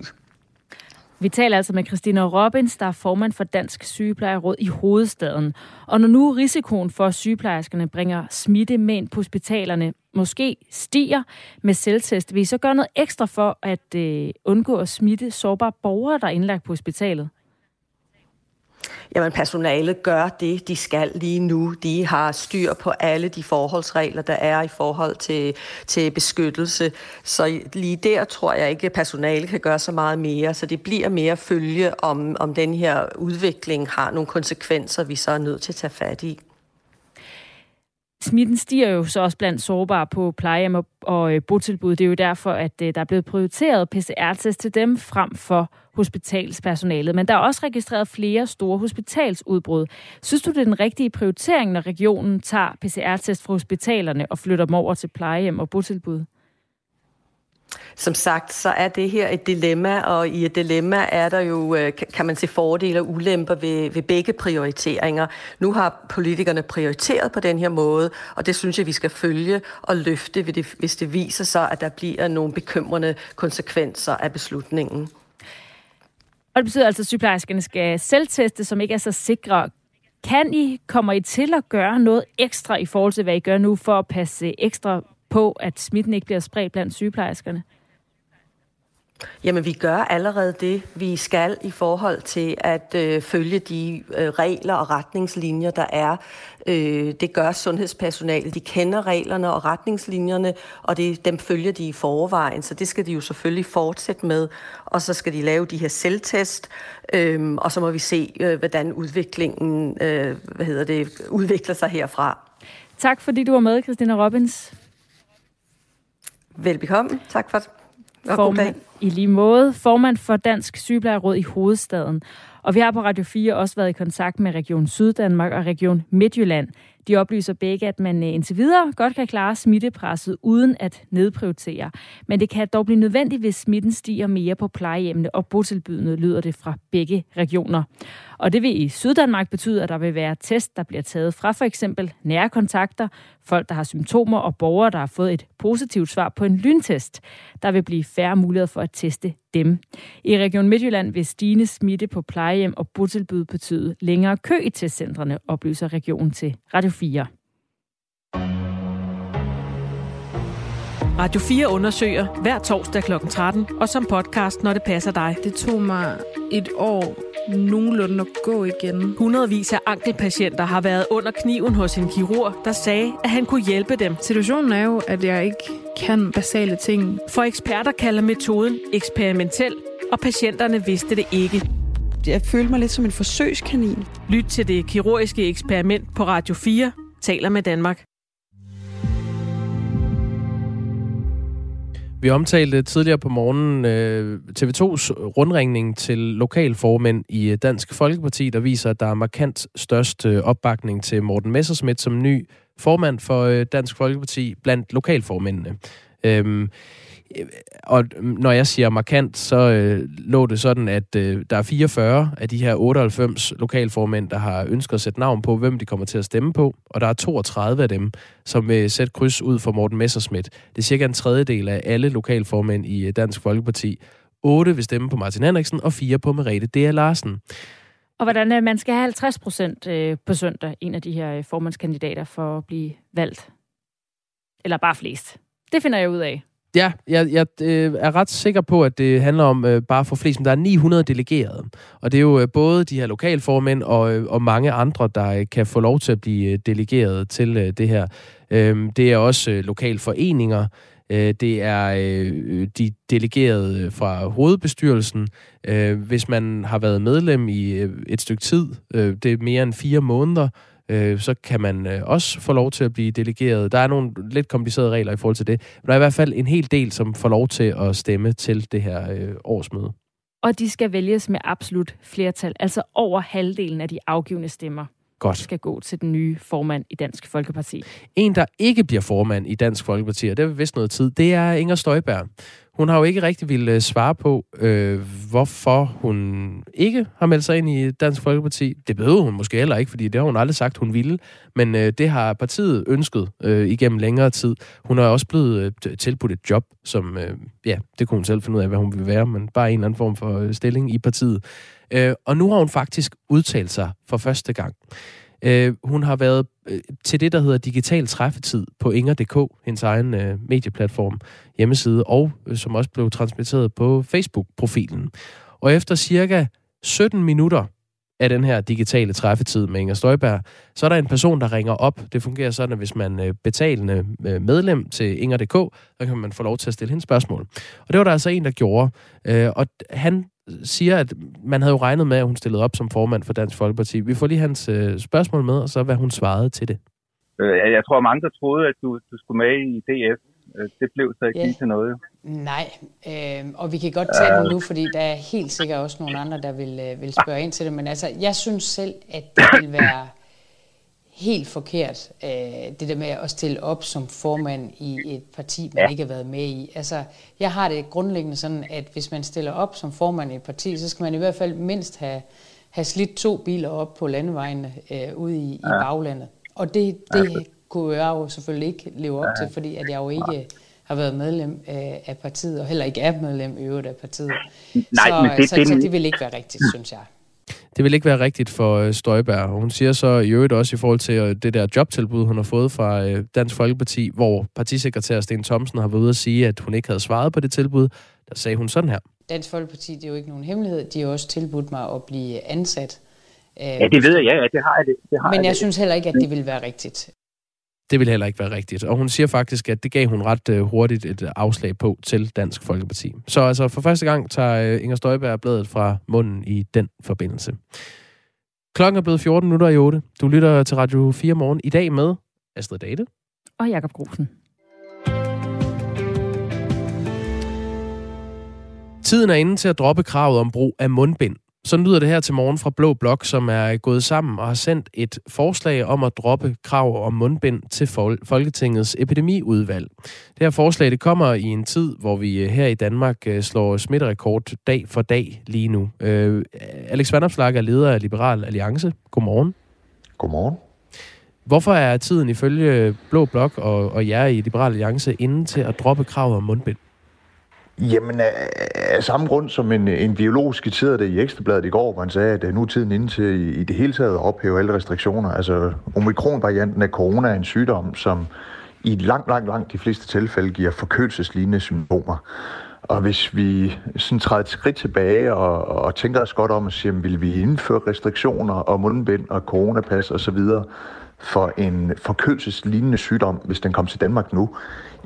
Vi taler altså med Christina Robbins, der er formand for Dansk Sygeplejeråd i hovedstaden. Og når nu risikoen for, at sygeplejerskerne bringer smitte med ind på hospitalerne, måske stiger med selvtest, vil I så gøre noget ekstra for at øh, undgå at smitte sårbare borgere, der er indlagt på hospitalet? Jamen, personalet gør det, de skal lige nu. De har styr på alle de forholdsregler, der er i forhold til, til beskyttelse. Så lige der tror jeg ikke, at personalet kan gøre så meget mere. Så det bliver mere følge, om, om den her udvikling har nogle konsekvenser, vi så er nødt til at tage fat i. Smitten stiger jo så også blandt sårbare på plejehjem og, og øh, botilbud. Det er jo derfor, at øh, der er blevet prioriteret PCR-test til dem frem for hospitalspersonalet. Men der er også registreret flere store hospitalsudbrud. Synes du, det er den rigtige prioritering, når regionen tager PCR-test fra hospitalerne og flytter dem over til plejehjem og botilbud? Som sagt, så er det her et dilemma, og i et dilemma er der jo, øh, kan man se fordele og ulemper ved, ved begge prioriteringer. Nu har politikerne prioriteret på den her måde, og det synes jeg, vi skal følge og løfte, hvis det viser sig, at der bliver nogle bekymrende konsekvenser af beslutningen. Og det betyder altså, at sygeplejerskerne skal selvteste, som ikke er så sikre. Kan I, kommer I til at gøre noget ekstra i forhold til, hvad I gør nu, for at passe ekstra på, at smitten ikke bliver spredt blandt sygeplejerskerne? Jamen, vi gør allerede det, vi skal i forhold til at øh, følge de øh, regler og retningslinjer, der er. Øh, det gør sundhedspersonalet. De kender reglerne og retningslinjerne, og det, dem følger de i forvejen, så det skal de jo selvfølgelig fortsætte med. Og så skal de lave de her selvtest, øh, og så må vi se, øh, hvordan udviklingen øh, hvad hedder det, udvikler sig herfra. Tak fordi du var med, Christina Robbins. Velbekomme. Tak for det. Formand, I lige måde. Formand for Dansk Sygeplejeråd i hovedstaden. Og vi har på Radio 4 også været i kontakt med Region Syddanmark og Region Midtjylland. De oplyser begge, at man øh, indtil videre godt kan klare smittepresset uden at nedprioritere. Men det kan dog blive nødvendigt, hvis smitten stiger mere på plejehjemmene og botilbydende, lyder det fra begge regioner. Og det vil i Syddanmark betyde, at der vil være test, der bliver taget fra for eksempel nære kontakter, folk, der har symptomer og borgere, der har fået et positivt svar på en lyntest. Der vil blive færre muligheder for at teste dem. I Region Midtjylland vil stigende smitte på plejehjem og botilbud betyde længere kø i testcentrene, oplyser regionen til Radio 4. Radio 4 undersøger hver torsdag kl. 13, og som podcast, når det passer dig. Det tog mig et år nogenlunde at gå igen. Hundredvis af ankelpatienter har været under kniven hos en kirurg, der sagde, at han kunne hjælpe dem. Situationen er jo, at jeg ikke kan basale ting. For eksperter kalder metoden eksperimentel, og patienterne vidste det ikke. Jeg følte mig lidt som en forsøgskanin. Lyt til det kirurgiske eksperiment på Radio 4, taler med Danmark. Vi omtalte tidligere på morgenen øh, TV2's rundringning til lokalformænd i øh, Dansk Folkeparti, der viser, at der er markant størst øh, opbakning til Morten Messersmith som ny formand for Dansk Folkeparti blandt lokalformændene. Øhm, Øh, og når jeg siger markant, så øh, lå det sådan, at øh, der er 44 af de her 98 lokalformænd, der har ønsket at sætte navn på, hvem de kommer til at stemme på, og der er 32 af dem, som vil sætte kryds ud for Morten Messerschmidt. Det er cirka en tredjedel af alle lokalformænd i øh, Dansk Folkeparti. 8 vil stemme på Martin Henriksen, og 4 på Merete D.A. Larsen. Og hvordan er, man skal have 50 procent på søndag, en af de her formandskandidater, for at blive valgt. Eller bare flest. Det finder jeg ud af. Ja, jeg, jeg øh, er ret sikker på, at det handler om øh, bare for flest, men der er 900 delegerede. Og det er jo øh, både de her lokalformænd og, øh, og mange andre, der øh, kan få lov til at blive øh, delegeret til øh, det her. Øh, det er også øh, lokalforeninger, øh, det er øh, de delegerede øh, fra hovedbestyrelsen. Øh, hvis man har været medlem i øh, et stykke tid, øh, det er mere end fire måneder, øh, så kan man øh, også få lov til at blive delegeret. Der er nogle lidt komplicerede regler i forhold til det, men der er i hvert fald en hel del, som får lov til at stemme til det her øh, årsmøde. Og de skal vælges med absolut flertal, altså over halvdelen af de afgivende stemmer. Godt. skal gå til den nye formand i Dansk Folkeparti. En, der ikke bliver formand i Dansk Folkeparti, og det er vist noget tid, det er Inger Støjberg. Hun har jo ikke rigtig ville øh, svare på, øh, hvorfor hun ikke har meldt sig ind i Dansk Folkeparti. Det behøver hun måske heller ikke, fordi det har hun aldrig sagt, hun ville. Men øh, det har partiet ønsket øh, igennem længere tid. Hun er også blevet øh, tilbudt et job, som, øh, ja, det kunne hun selv finde ud af, hvad hun vil være, men bare en eller anden form for øh, stilling i partiet. Øh, og nu har hun faktisk udtalt sig for første gang. Øh, hun har været øh, til det, der hedder Digital Træffetid på Inger.dk, hendes egen øh, medieplatform, hjemmeside, og øh, som også blev transmitteret på Facebook-profilen. Og efter cirka 17 minutter af den her digitale træffetid med Inger Støjberg, så er der en person, der ringer op. Det fungerer sådan, at hvis man er betalende øh, medlem til Inger.dk, så kan man få lov til at stille hende spørgsmål. Og det var der altså en, der gjorde. Øh, og han siger, at man havde jo regnet med, at hun stillede op som formand for Dansk Folkeparti. Vi får lige hans øh, spørgsmål med, og så hvad hun svarede til det. Jeg tror, mange der troede, at du, du skulle med i DF. Det blev så ikke ja. til noget. Nej, øh, og vi kan godt tage det nu, fordi der er helt sikkert også nogle andre, der vil, øh, vil spørge ind til det. Men altså, jeg synes selv, at det vil være helt forkert, øh, det der med at stille op som formand i et parti, man ja. ikke har været med i. Altså, jeg har det grundlæggende sådan, at hvis man stiller op som formand i et parti, så skal man i hvert fald mindst have, have slidt to biler op på landevejene øh, ude i, ja. i baglandet. Og det, det ja. kunne jeg jo selvfølgelig ikke leve op ja. til, fordi at jeg jo ikke har været medlem af, af partiet, og heller ikke er medlem i øvrigt af partiet. Nej, så, men det, så, det, så det vil ikke være rigtigt, synes jeg. Det vil ikke være rigtigt for øh, Støjberg. Hun siger så i øvrigt også i forhold til øh, det der jobtilbud, hun har fået fra øh, Dansk Folkeparti, hvor partisekretær Sten Thomsen har været ude at sige, at hun ikke havde svaret på det tilbud. Der sagde hun sådan her. Dansk Folkeparti, det er jo ikke nogen hemmelighed. De har også tilbudt mig at blive ansat. Ja, det ved jeg, ja, det har jeg. Det, det har Men jeg, jeg synes heller ikke, at det vil være rigtigt. Det vil heller ikke være rigtigt. Og hun siger faktisk, at det gav hun ret uh, hurtigt et afslag på til Dansk Folkeparti. Så altså for første gang tager uh, Inger Støjberg bladet fra munden i den forbindelse. Klokken er blevet 14 minutter i 8. Du lytter til Radio 4 morgen i dag med Astrid Date. Og Jakob Grusen. Tiden er inde til at droppe kravet om brug af mundbind. Så lyder det her til morgen fra Blå Blok, som er gået sammen og har sendt et forslag om at droppe krav om mundbind til Folketingets epidemiudvalg. Det her forslag det kommer i en tid, hvor vi øh, her i Danmark øh, slår smitterekord dag for dag lige nu. Øh, Alex Vandopslag er leder af Liberal Alliance. Godmorgen. Godmorgen. Hvorfor er tiden ifølge Blå Blok og, og jer i Liberal Alliance inde til at droppe kravet om mundbind? Jamen, af, af samme grund som en, en biolog skitserede det i Ekstrabladet i går, hvor han sagde, at øh, nu er tiden inde til i, i det hele taget at ophæve alle restriktioner. Altså, omikron-varianten af corona er en sygdom, som i langt, langt, langt de fleste tilfælde giver forkølelseslignende symptomer. Og hvis vi sådan træder et skridt tilbage og, og tænker os godt om at sige, vil vi indføre restriktioner og mundbind og coronapas osv., for en forkølelseslignende sygdom, hvis den kom til Danmark nu,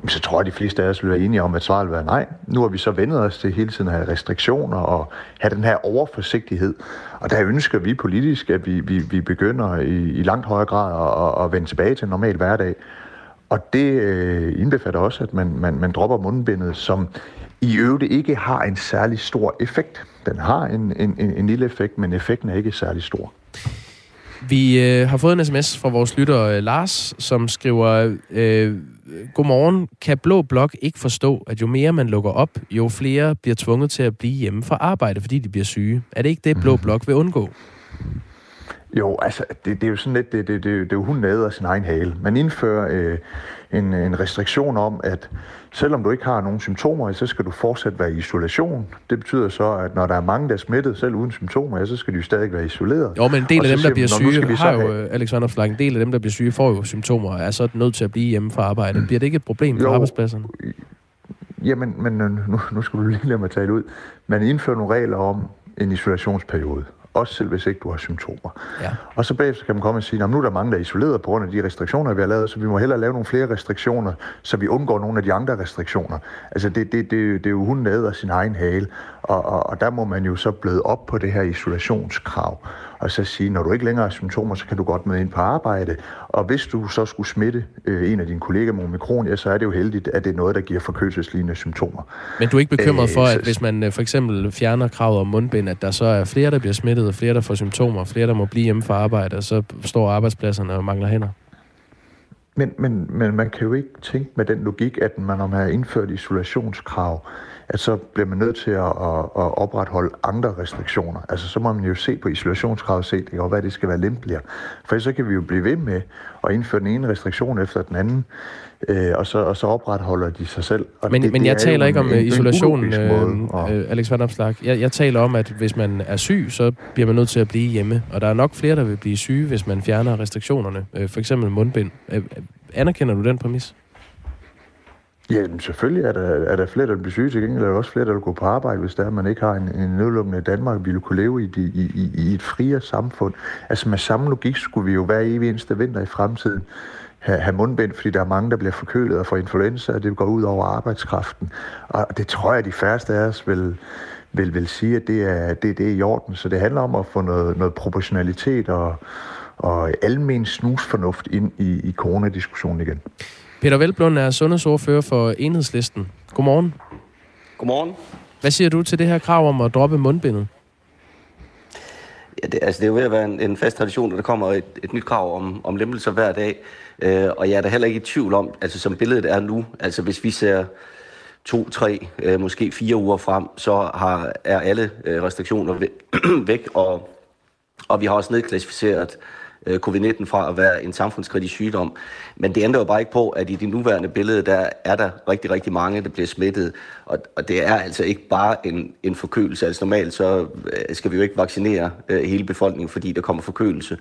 så tror jeg, at de fleste af os vil være enige om, at svaret vil være nej. Nu har vi så vendet os til hele tiden at have restriktioner og have den her overforsigtighed. Og der ønsker vi politisk, at vi, vi, vi begynder i, i langt højere grad at, at vende tilbage til en normal hverdag. Og det øh, indbefatter også, at man, man, man dropper mundbindet, som i øvrigt ikke har en særlig stor effekt. Den har en, en, en, en lille effekt, men effekten er ikke særlig stor. Vi øh, har fået en sms fra vores lytter øh, Lars, som skriver, øh, Godmorgen. Kan Blå Blok ikke forstå, at jo mere man lukker op, jo flere bliver tvunget til at blive hjemme fra arbejde, fordi de bliver syge? Er det ikke det, Blå Blok vil undgå? Jo, altså, det, det er jo sådan lidt, det, det, det, det er jo hun nader sin egen hale. Man indfører øh, en, en restriktion om, at selvom du ikke har nogen symptomer, så skal du fortsat være i isolation. Det betyder så, at når der er mange, der er smittet selv uden symptomer, så skal de jo stadig være isoleret. Jo, men en del af dem, der bliver syge, har jo, have... Alexander Flag, en del af dem, der bliver syge, får jo symptomer, er så nødt til at blive hjemme fra arbejde. Mm. Bliver det ikke et problem på arbejdspladserne? Jamen, men nu, nu skal du lige lade mig tale ud. Man indfører nogle regler om en isolationsperiode også selv hvis ikke du har symptomer. Ja. Og så bagefter kan man komme og sige, at nu er der mange, der er isoleret på grund af de restriktioner, vi har lavet, så vi må hellere lave nogle flere restriktioner, så vi undgår nogle af de andre restriktioner. Altså det, det, det, det er jo hun af sin egen hale, og, og, og der må man jo så bløde op på det her isolationskrav og så sige, når du ikke længere har symptomer, så kan du godt møde ind på arbejde. Og hvis du så skulle smitte øh, en af dine kollegaer med omikron, ja, så er det jo heldigt, at det er noget, der giver forkølelseslignende symptomer. Men du er ikke bekymret for, at hvis man øh, for eksempel fjerner kravet om mundbind, at der så er flere, der bliver smittet, og flere, der får symptomer, flere, der må blive hjemme fra arbejde, og så står arbejdspladserne og mangler hænder? Men, men, men man kan jo ikke tænke med den logik, at man, når man har indført isolationskrav, at så bliver man nødt til at, at, at opretholde andre restriktioner. Altså så må man jo se på isolationskravet set, og hvad det skal være lempeligere. For så kan vi jo blive ved med at indføre den ene restriktion efter den anden, øh, og, så, og så opretholder de sig selv. Og men det, men det jeg taler ikke om en, isolation, en øh, øh, Alex Van Opslag. Jeg, jeg taler om, at hvis man er syg, så bliver man nødt til at blive hjemme. Og der er nok flere, der vil blive syge, hvis man fjerner restriktionerne. Øh, for eksempel mundbind. Øh, anerkender du den præmis? Ja, selvfølgelig er der, er der flere, der bliver syge. Til gengæld er der også flere, der vil gå på arbejde, hvis der man ikke har en, en nedlukkende Danmark. Vi vil kunne leve i, de, i, i, i et friere samfund. Altså med samme logik skulle vi jo hver evig eneste vinter i fremtiden have, have mundbind, fordi der er mange, der bliver forkølet og får influenza, og det går ud over arbejdskraften. Og det tror jeg, de færreste af os vil, vil, vil sige, at det er, det, det er i orden. Så det handler om at få noget, noget proportionalitet og, og almen snusfornuft ind i, i coronadiskussionen igen. Peter Velblund er sundhedsordfører for Enhedslisten. Godmorgen. Godmorgen. Hvad siger du til det her krav om at droppe mundbindet? Ja, det, altså, det er jo ved at være en, en fast tradition, at der kommer et, et nyt krav om, om lempelser hver dag. Øh, og jeg er da heller ikke i tvivl om, altså som billedet er nu, altså hvis vi ser to, tre, øh, måske fire uger frem, så har, er alle øh, restriktioner væk, og, og vi har også nedklassificeret øh, Øh, covid-19 fra at være en samfundskritisk sygdom. Men det ændrer jo bare ikke på, at i det nuværende billede, der er der rigtig, rigtig mange, der bliver smittet. Og, og det er altså ikke bare en, en forkølelse. Altså normalt så øh, skal vi jo ikke vaccinere øh, hele befolkningen, fordi der kommer forkølelse.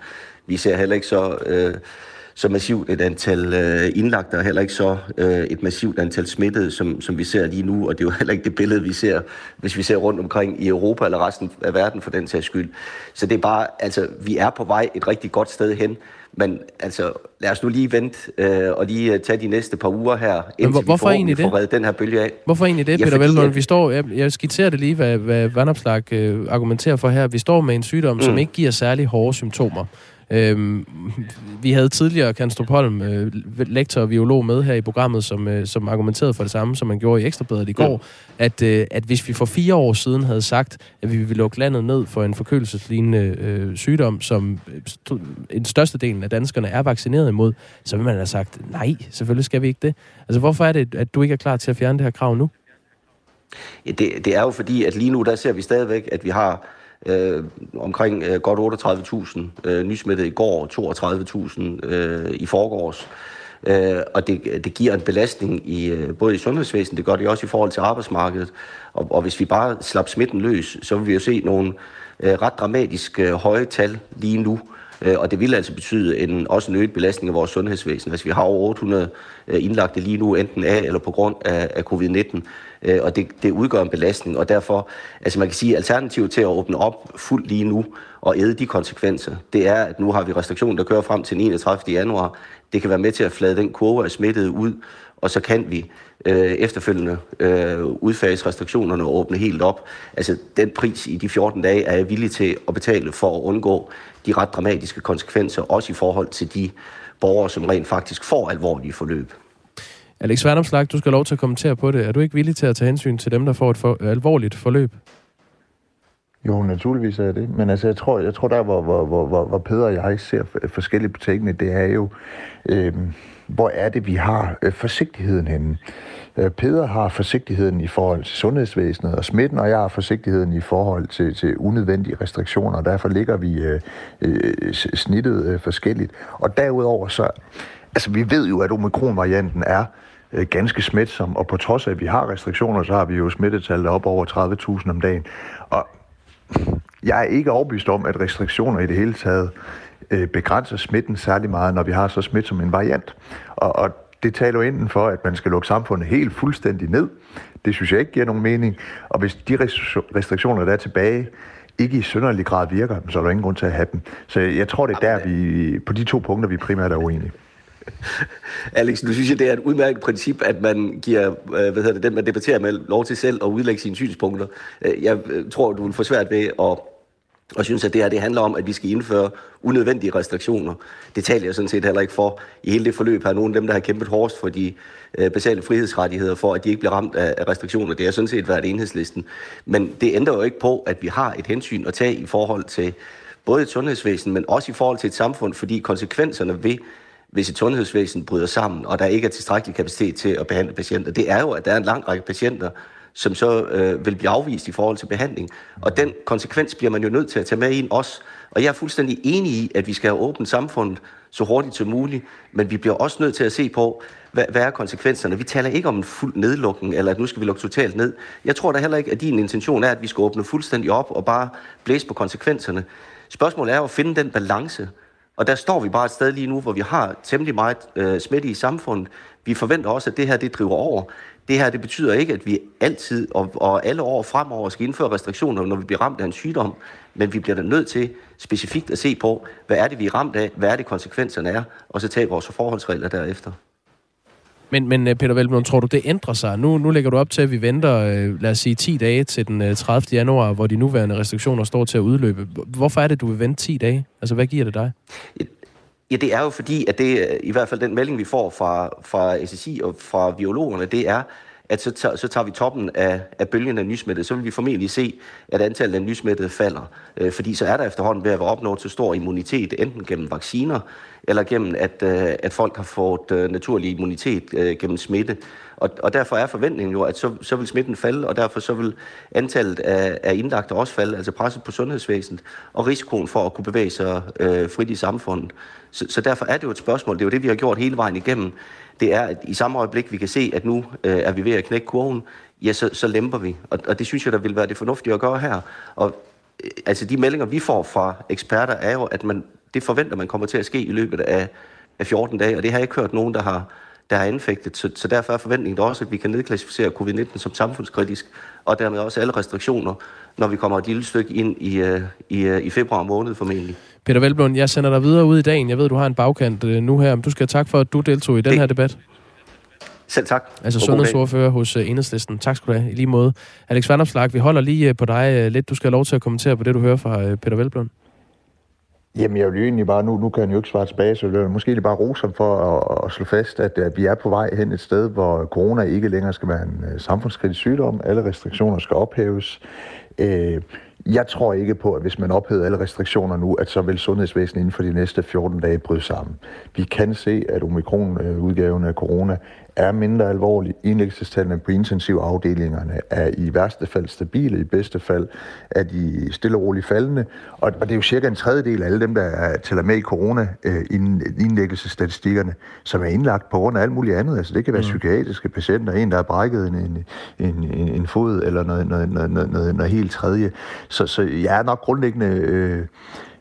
Vi ser heller ikke så... Øh, så massivt et antal øh, indlagte, og heller ikke så øh, et massivt antal smittede, som, som vi ser lige nu. Og det er jo heller ikke det billede, vi ser, hvis vi ser rundt omkring i Europa eller resten af verden for den sags skyld. Så det er bare, altså, vi er på vej et rigtig godt sted hen. Men altså, lad os nu lige vente øh, og lige uh, tage de næste par uger her, indtil hvor, hvorfor vi får, det? den her bølge af. Hvorfor egentlig det, ja, Peter Velblom? At... Vi står, jeg, jeg skitserer det lige, hvad, hvad Vandopslag øh, argumenterer for her. Vi står med en sygdom, mm. som ikke giver særlig hårde symptomer. Øhm, vi havde tidligere Kanstrup Holm, øh, lektor og biolog, med her i programmet, som, øh, som argumenterede for det samme, som man gjorde i Ekstrabladet i går, ja. at, øh, at hvis vi for fire år siden havde sagt, at vi ville lukke landet ned for en forkølelseslignende øh, sygdom, som øh, en største del af danskerne er vaccineret imod, så ville man have sagt, nej, selvfølgelig skal vi ikke det. Altså, hvorfor er det, at du ikke er klar til at fjerne det her krav nu? Ja, det, det er jo fordi, at lige nu, der ser vi stadigvæk, at vi har øh, omkring øh, godt 38.000 øh, nysmittede i går, 32.000 øh, i forgårs. Øh, og det, det giver en belastning i øh, både i sundhedsvæsenet, det gør det også i forhold til arbejdsmarkedet. Og, og hvis vi bare slap smitten løs, så vil vi jo se nogle øh, ret dramatisk øh, høje tal lige nu. Øh, Øh, og det vil altså betyde en, også en øget belastning af vores sundhedsvæsen. Hvis vi har over 800 øh, indlagte lige nu, enten af eller på grund af, af covid-19, øh, og det, det udgør en belastning. Og derfor, altså man kan sige, alternativet til at åbne op fuldt lige nu og æde de konsekvenser, det er, at nu har vi restriktioner, der kører frem til 31. januar. Det kan være med til at flade den kurve af smittede ud, og så kan vi øh, efterfølgende øh, udfase restriktionerne og åbne helt op. Altså den pris i de 14 dage er jeg villig til at betale for at undgå de ret dramatiske konsekvenser, også i forhold til de borgere, som rent faktisk får alvorlige forløb. Alex Værnomslag, du skal have lov til at kommentere på det. Er du ikke villig til at tage hensyn til dem, der får et for, alvorligt forløb? Jo, naturligvis er det. Men altså, jeg tror, jeg tror der, hvor, hvor, hvor, hvor Peder og jeg ser forskelligt på tingene, det er jo, øh, hvor er det, vi har øh, forsigtigheden henne. Øh, Peder har forsigtigheden i forhold til sundhedsvæsenet og smitten, og jeg har forsigtigheden i forhold til, til unødvendige restriktioner, og derfor ligger vi øh, øh, snittet øh, forskelligt. Og derudover så, altså vi ved jo, at omikron-varianten er øh, ganske smitsom, og på trods af, at vi har restriktioner, så har vi jo smittetal op over 30.000 om dagen. Og jeg er ikke overbevist om, at restriktioner i det hele taget øh, begrænser smitten særlig meget, når vi har så smidt som en variant. Og, og det taler jo enten for, at man skal lukke samfundet helt fuldstændig ned. Det synes jeg ikke giver nogen mening. Og hvis de restriktioner, der er tilbage, ikke i sønderlig grad virker, så er der ingen grund til at have dem. Så jeg tror, det er der, vi på de to punkter, vi primært er uenige. Alex, nu synes jeg, det er et udmærket princip, at man giver øh, hvad hedder det, den, man debatterer med, lov til selv at udlægge sine synspunkter. Øh, jeg øh, tror, du vil få svært ved at og synes, at det her det handler om, at vi skal indføre unødvendige restriktioner. Det taler jeg sådan set heller ikke for. I hele det forløb har nogle af dem, der har kæmpet hårdest for de øh, basale frihedsrettigheder, for at de ikke bliver ramt af, af restriktioner. Det har sådan set været enhedslisten. Men det ændrer jo ikke på, at vi har et hensyn at tage i forhold til både et sundhedsvæsen, men også i forhold til et samfund, fordi konsekvenserne ved hvis et sundhedsvæsen bryder sammen, og der ikke er tilstrækkelig kapacitet til at behandle patienter, det er jo, at der er en lang række patienter, som så øh, vil blive afvist i forhold til behandling. Og den konsekvens bliver man jo nødt til at tage med ind også. Og jeg er fuldstændig enig i, at vi skal have åbent samfundet så hurtigt som muligt, men vi bliver også nødt til at se på, hvad, hvad er konsekvenserne? Vi taler ikke om en fuld nedlukning, eller at nu skal vi lukke totalt ned. Jeg tror da heller ikke, at din intention er, at vi skal åbne fuldstændig op og bare blæse på konsekvenserne. Spørgsmålet er at finde den balance, Og der står vi bare et sted lige nu, hvor vi har temmelig meget øh, smitte i samfundet. Vi forventer også, at det her det driver over. Det her det betyder ikke, at vi altid og, og alle år fremover skal indføre restriktioner, når vi bliver ramt af en sygdom, men vi bliver da nødt til specifikt at se på, hvad er det, vi er ramt af, hvad er det, konsekvenserne er, og så tage vores forholdsregler derefter. Men, men øh, Peter Velblom, tror du, det ændrer sig? Nu, nu lægger du op til, at vi venter, øh, lad os sige, 10 dage til den 30. januar, hvor de nuværende restriktioner står til at udløbe. Hvorfor er det, du vil vente 10 dage? Altså, hvad giver det dig? Ja, det er jo fordi, at det i hvert fald den melding, vi får fra, fra SSI og fra biologerne, det er, at så, tager, så tager vi toppen af, af bølgen af nysmittede. Så vil vi formentlig se, at antallet af nysmittede falder. Øh, fordi så er der efterhånden ved at være opnået så stor immunitet, enten gennem vacciner, eller gennem, at, øh, at folk har fået øh, naturlig immunitet øh, gennem smitte. Og, og derfor er forventningen jo, at så, så vil smitten falde, og derfor så vil antallet af, af indlagte også falde, altså presset på sundhedsvæsenet, og risikoen for at kunne bevæge sig øh, frit i samfundet. Så, så derfor er det jo et spørgsmål, det er jo det, vi har gjort hele vejen igennem, det er, at i samme øjeblik, vi kan se, at nu øh, er vi ved at knække kurven, ja, så, så lemper vi. Og, og det synes jeg, der vil være det fornuftige at gøre her. Og øh, altså de meldinger, vi får fra eksperter, er jo, at man, det forventer man kommer til at ske i løbet af, af 14 dage, og det har jeg ikke hørt nogen, der har, der er anfægtet. Så, så derfor er forventningen også, at vi kan nedklassificere covid-19 som samfundskritisk, og dermed også alle restriktioner, når vi kommer et lille stykke ind i, øh, i, øh, i februar måned formentlig. Peter Velblom, jeg sender dig videre ud i dagen. Jeg ved, du har en bagkant uh, nu her, men du skal have tak for, at du deltog i den her debat. Selv tak. Altså sundhedsordfører hos uh, Enhedslisten. Tak skal du have. I lige måde. Alex Vanderslag, vi holder lige uh, på dig lidt. Du skal have lov til at kommentere på det, du hører fra Peter Velblom. Jamen, jeg vil jo egentlig bare, nu, nu kan han jo ikke svare tilbage, så det er måske lige bare rose ham for at, at slå fast, at, at vi er på vej hen et sted, hvor corona ikke længere skal være en uh, samfundskritisk sygdom. Alle restriktioner skal ophæves. Uh, jeg tror ikke på, at hvis man ophæver alle restriktioner nu, at så vil sundhedsvæsenet inden for de næste 14 dage bryde sammen. Vi kan se, at omikron-udgaven af corona er mindre alvorlig. Indlæggelsestallene på intensivafdelingerne er i værste fald stabile, i bedste fald er de stille og roligt faldende. Og, det er jo cirka en tredjedel af alle dem, der er, tæller med i corona-indlæggelsesstatistikkerne, som er indlagt på grund af alt muligt andet. Altså det kan være mm. psykiatriske patienter, en der har brækket en, en, en, en fod eller noget, noget, noget, noget, noget, noget helt tredje. Så, så jeg er nok grundlæggende... Øh,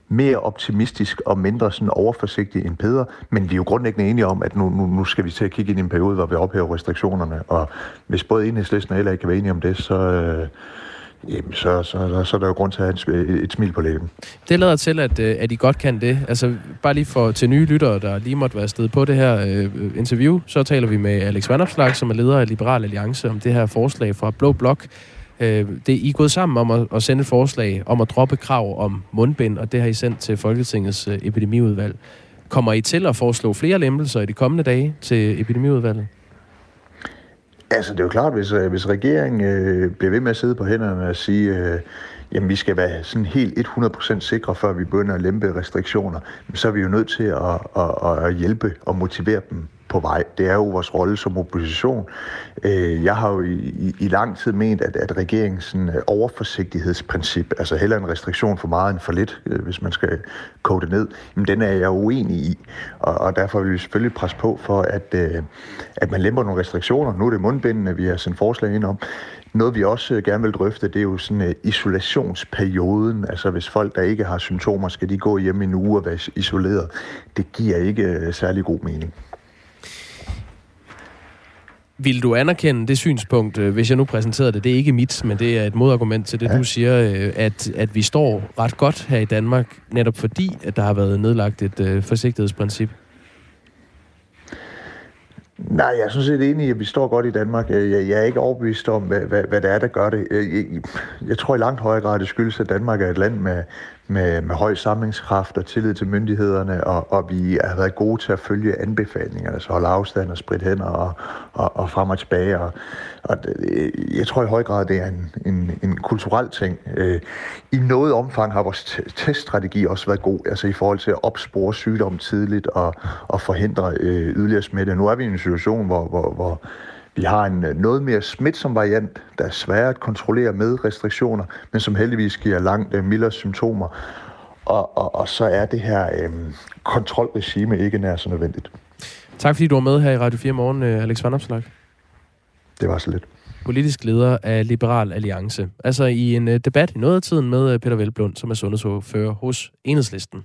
mere optimistisk og mindre sådan overforsigtig end Peder. Men vi er jo grundlæggende enige om, at nu, nu, nu skal vi til at kigge ind i en periode, hvor vi ophæver restriktionerne. Og hvis både enhedslisten og heller ikke kan være enige om det, så, øh, jamen, så, så, så, så er der jo grund til at have et, et smil på læben. Det lader til, at, øh, at I godt kan det. Altså bare lige for til nye lyttere, der lige måtte være sted på det her øh, interview, så taler vi med Alex Vandopslag, som er leder af Liberal Alliance, om det her forslag fra Blå Blok, Øh, det, I er gået sammen om at, at sende et forslag om at droppe krav om mundbind, og det har I sendt til Folketingets øh, epidemiudvalg. Kommer I til at foreslå flere lempelser i de kommende dage til epidemiudvalget? Altså, det er jo klart, hvis, øh, hvis regeringen øh, bliver ved med at sidde på hænderne og sige, øh, jamen vi skal være sådan helt 100% sikre, før vi begynder at lempe restriktioner, så er vi jo nødt til at, at, at hjælpe og motivere dem på vej. Det er jo vores rolle som opposition. Øh, jeg har jo i, i, i lang tid ment, at, at regeringens sådan, øh, overforsigtighedsprincip, altså heller en restriktion for meget end for lidt, øh, hvis man skal kode det ned, jamen den er jeg uenig i. Og, og derfor vil vi selvfølgelig presse på for, at, at man lemper nogle restriktioner. Nu er det mundbindene, vi har sendt forslag ind om. Noget vi også gerne vil drøfte, det er jo sådan isolationsperioden. Altså hvis folk, der ikke har symptomer, skal de gå hjem i en uge og være isoleret. Det giver ikke særlig god mening. Vil du anerkende det synspunkt, øh, hvis jeg nu præsenterede det, det er ikke mit, men det er et modargument til det, ja. du siger, øh, at, at vi står ret godt her i Danmark, netop fordi, at der har været nedlagt et øh, forsigtighedsprincip? Nej, jeg er sådan set enig i, at vi står godt i Danmark. Jeg, jeg er ikke overbevist om, hvad, hvad, hvad det er, der gør det. Jeg, jeg, jeg tror i langt højere grad, det skyldes, at Danmark er et land med, med, med høj samlingskraft og tillid til myndighederne, og, og vi har været gode til at følge anbefalingerne, altså holde afstand og spritte hænder og, og, og frem og tilbage. Og, og jeg tror i høj grad, det er en, en, en kulturel ting. Øh, I noget omfang har vores teststrategi også været god, altså i forhold til at opspore sygdom tidligt og, og forhindre øh, yderligere smitte. Nu er vi i en situation, hvor, hvor, hvor vi har en øh, noget mere smitsom variant, der er sværere at kontrollere med restriktioner, men som heldigvis giver langt øh, mildere symptomer. Og, og, og så er det her øh, kontrolregime ikke nær så nødvendigt. Tak fordi du var med her i Radio 4 morgen, øh, Alex Van Opslag. Det var så lidt. Politisk leder af Liberal Alliance. Altså i en debat i noget af tiden med Peter Velblund, som er sundhedsordfører hos Enhedslisten.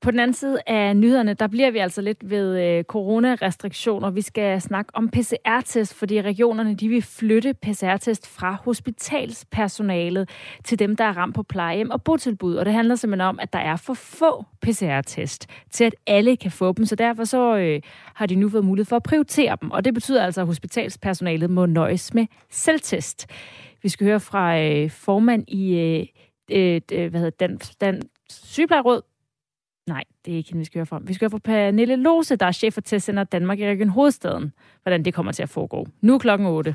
På den anden side af nyhederne, der bliver vi altså lidt ved øh, coronarestriktioner. Vi skal snakke om PCR-test, fordi regionerne de vil flytte PCR-test fra hospitalspersonalet til dem, der er ramt på plejehjem og botilbud. Og det handler simpelthen om, at der er for få PCR-test til, at alle kan få dem. Så derfor så øh, har de nu fået mulighed for at prioritere dem. Og det betyder altså, at hospitalspersonalet må nøjes med selvtest. Vi skal høre fra øh, formand i øh, øh, hvad hedder, Dan, den sygeplejeråd, Nej, det er ikke hende, vi skal høre fra. Vi skal høre fra Pernille Lose, der er chef for Testcenter Danmark i Region Hovedstaden, hvordan det kommer til at foregå. Nu klokken 8.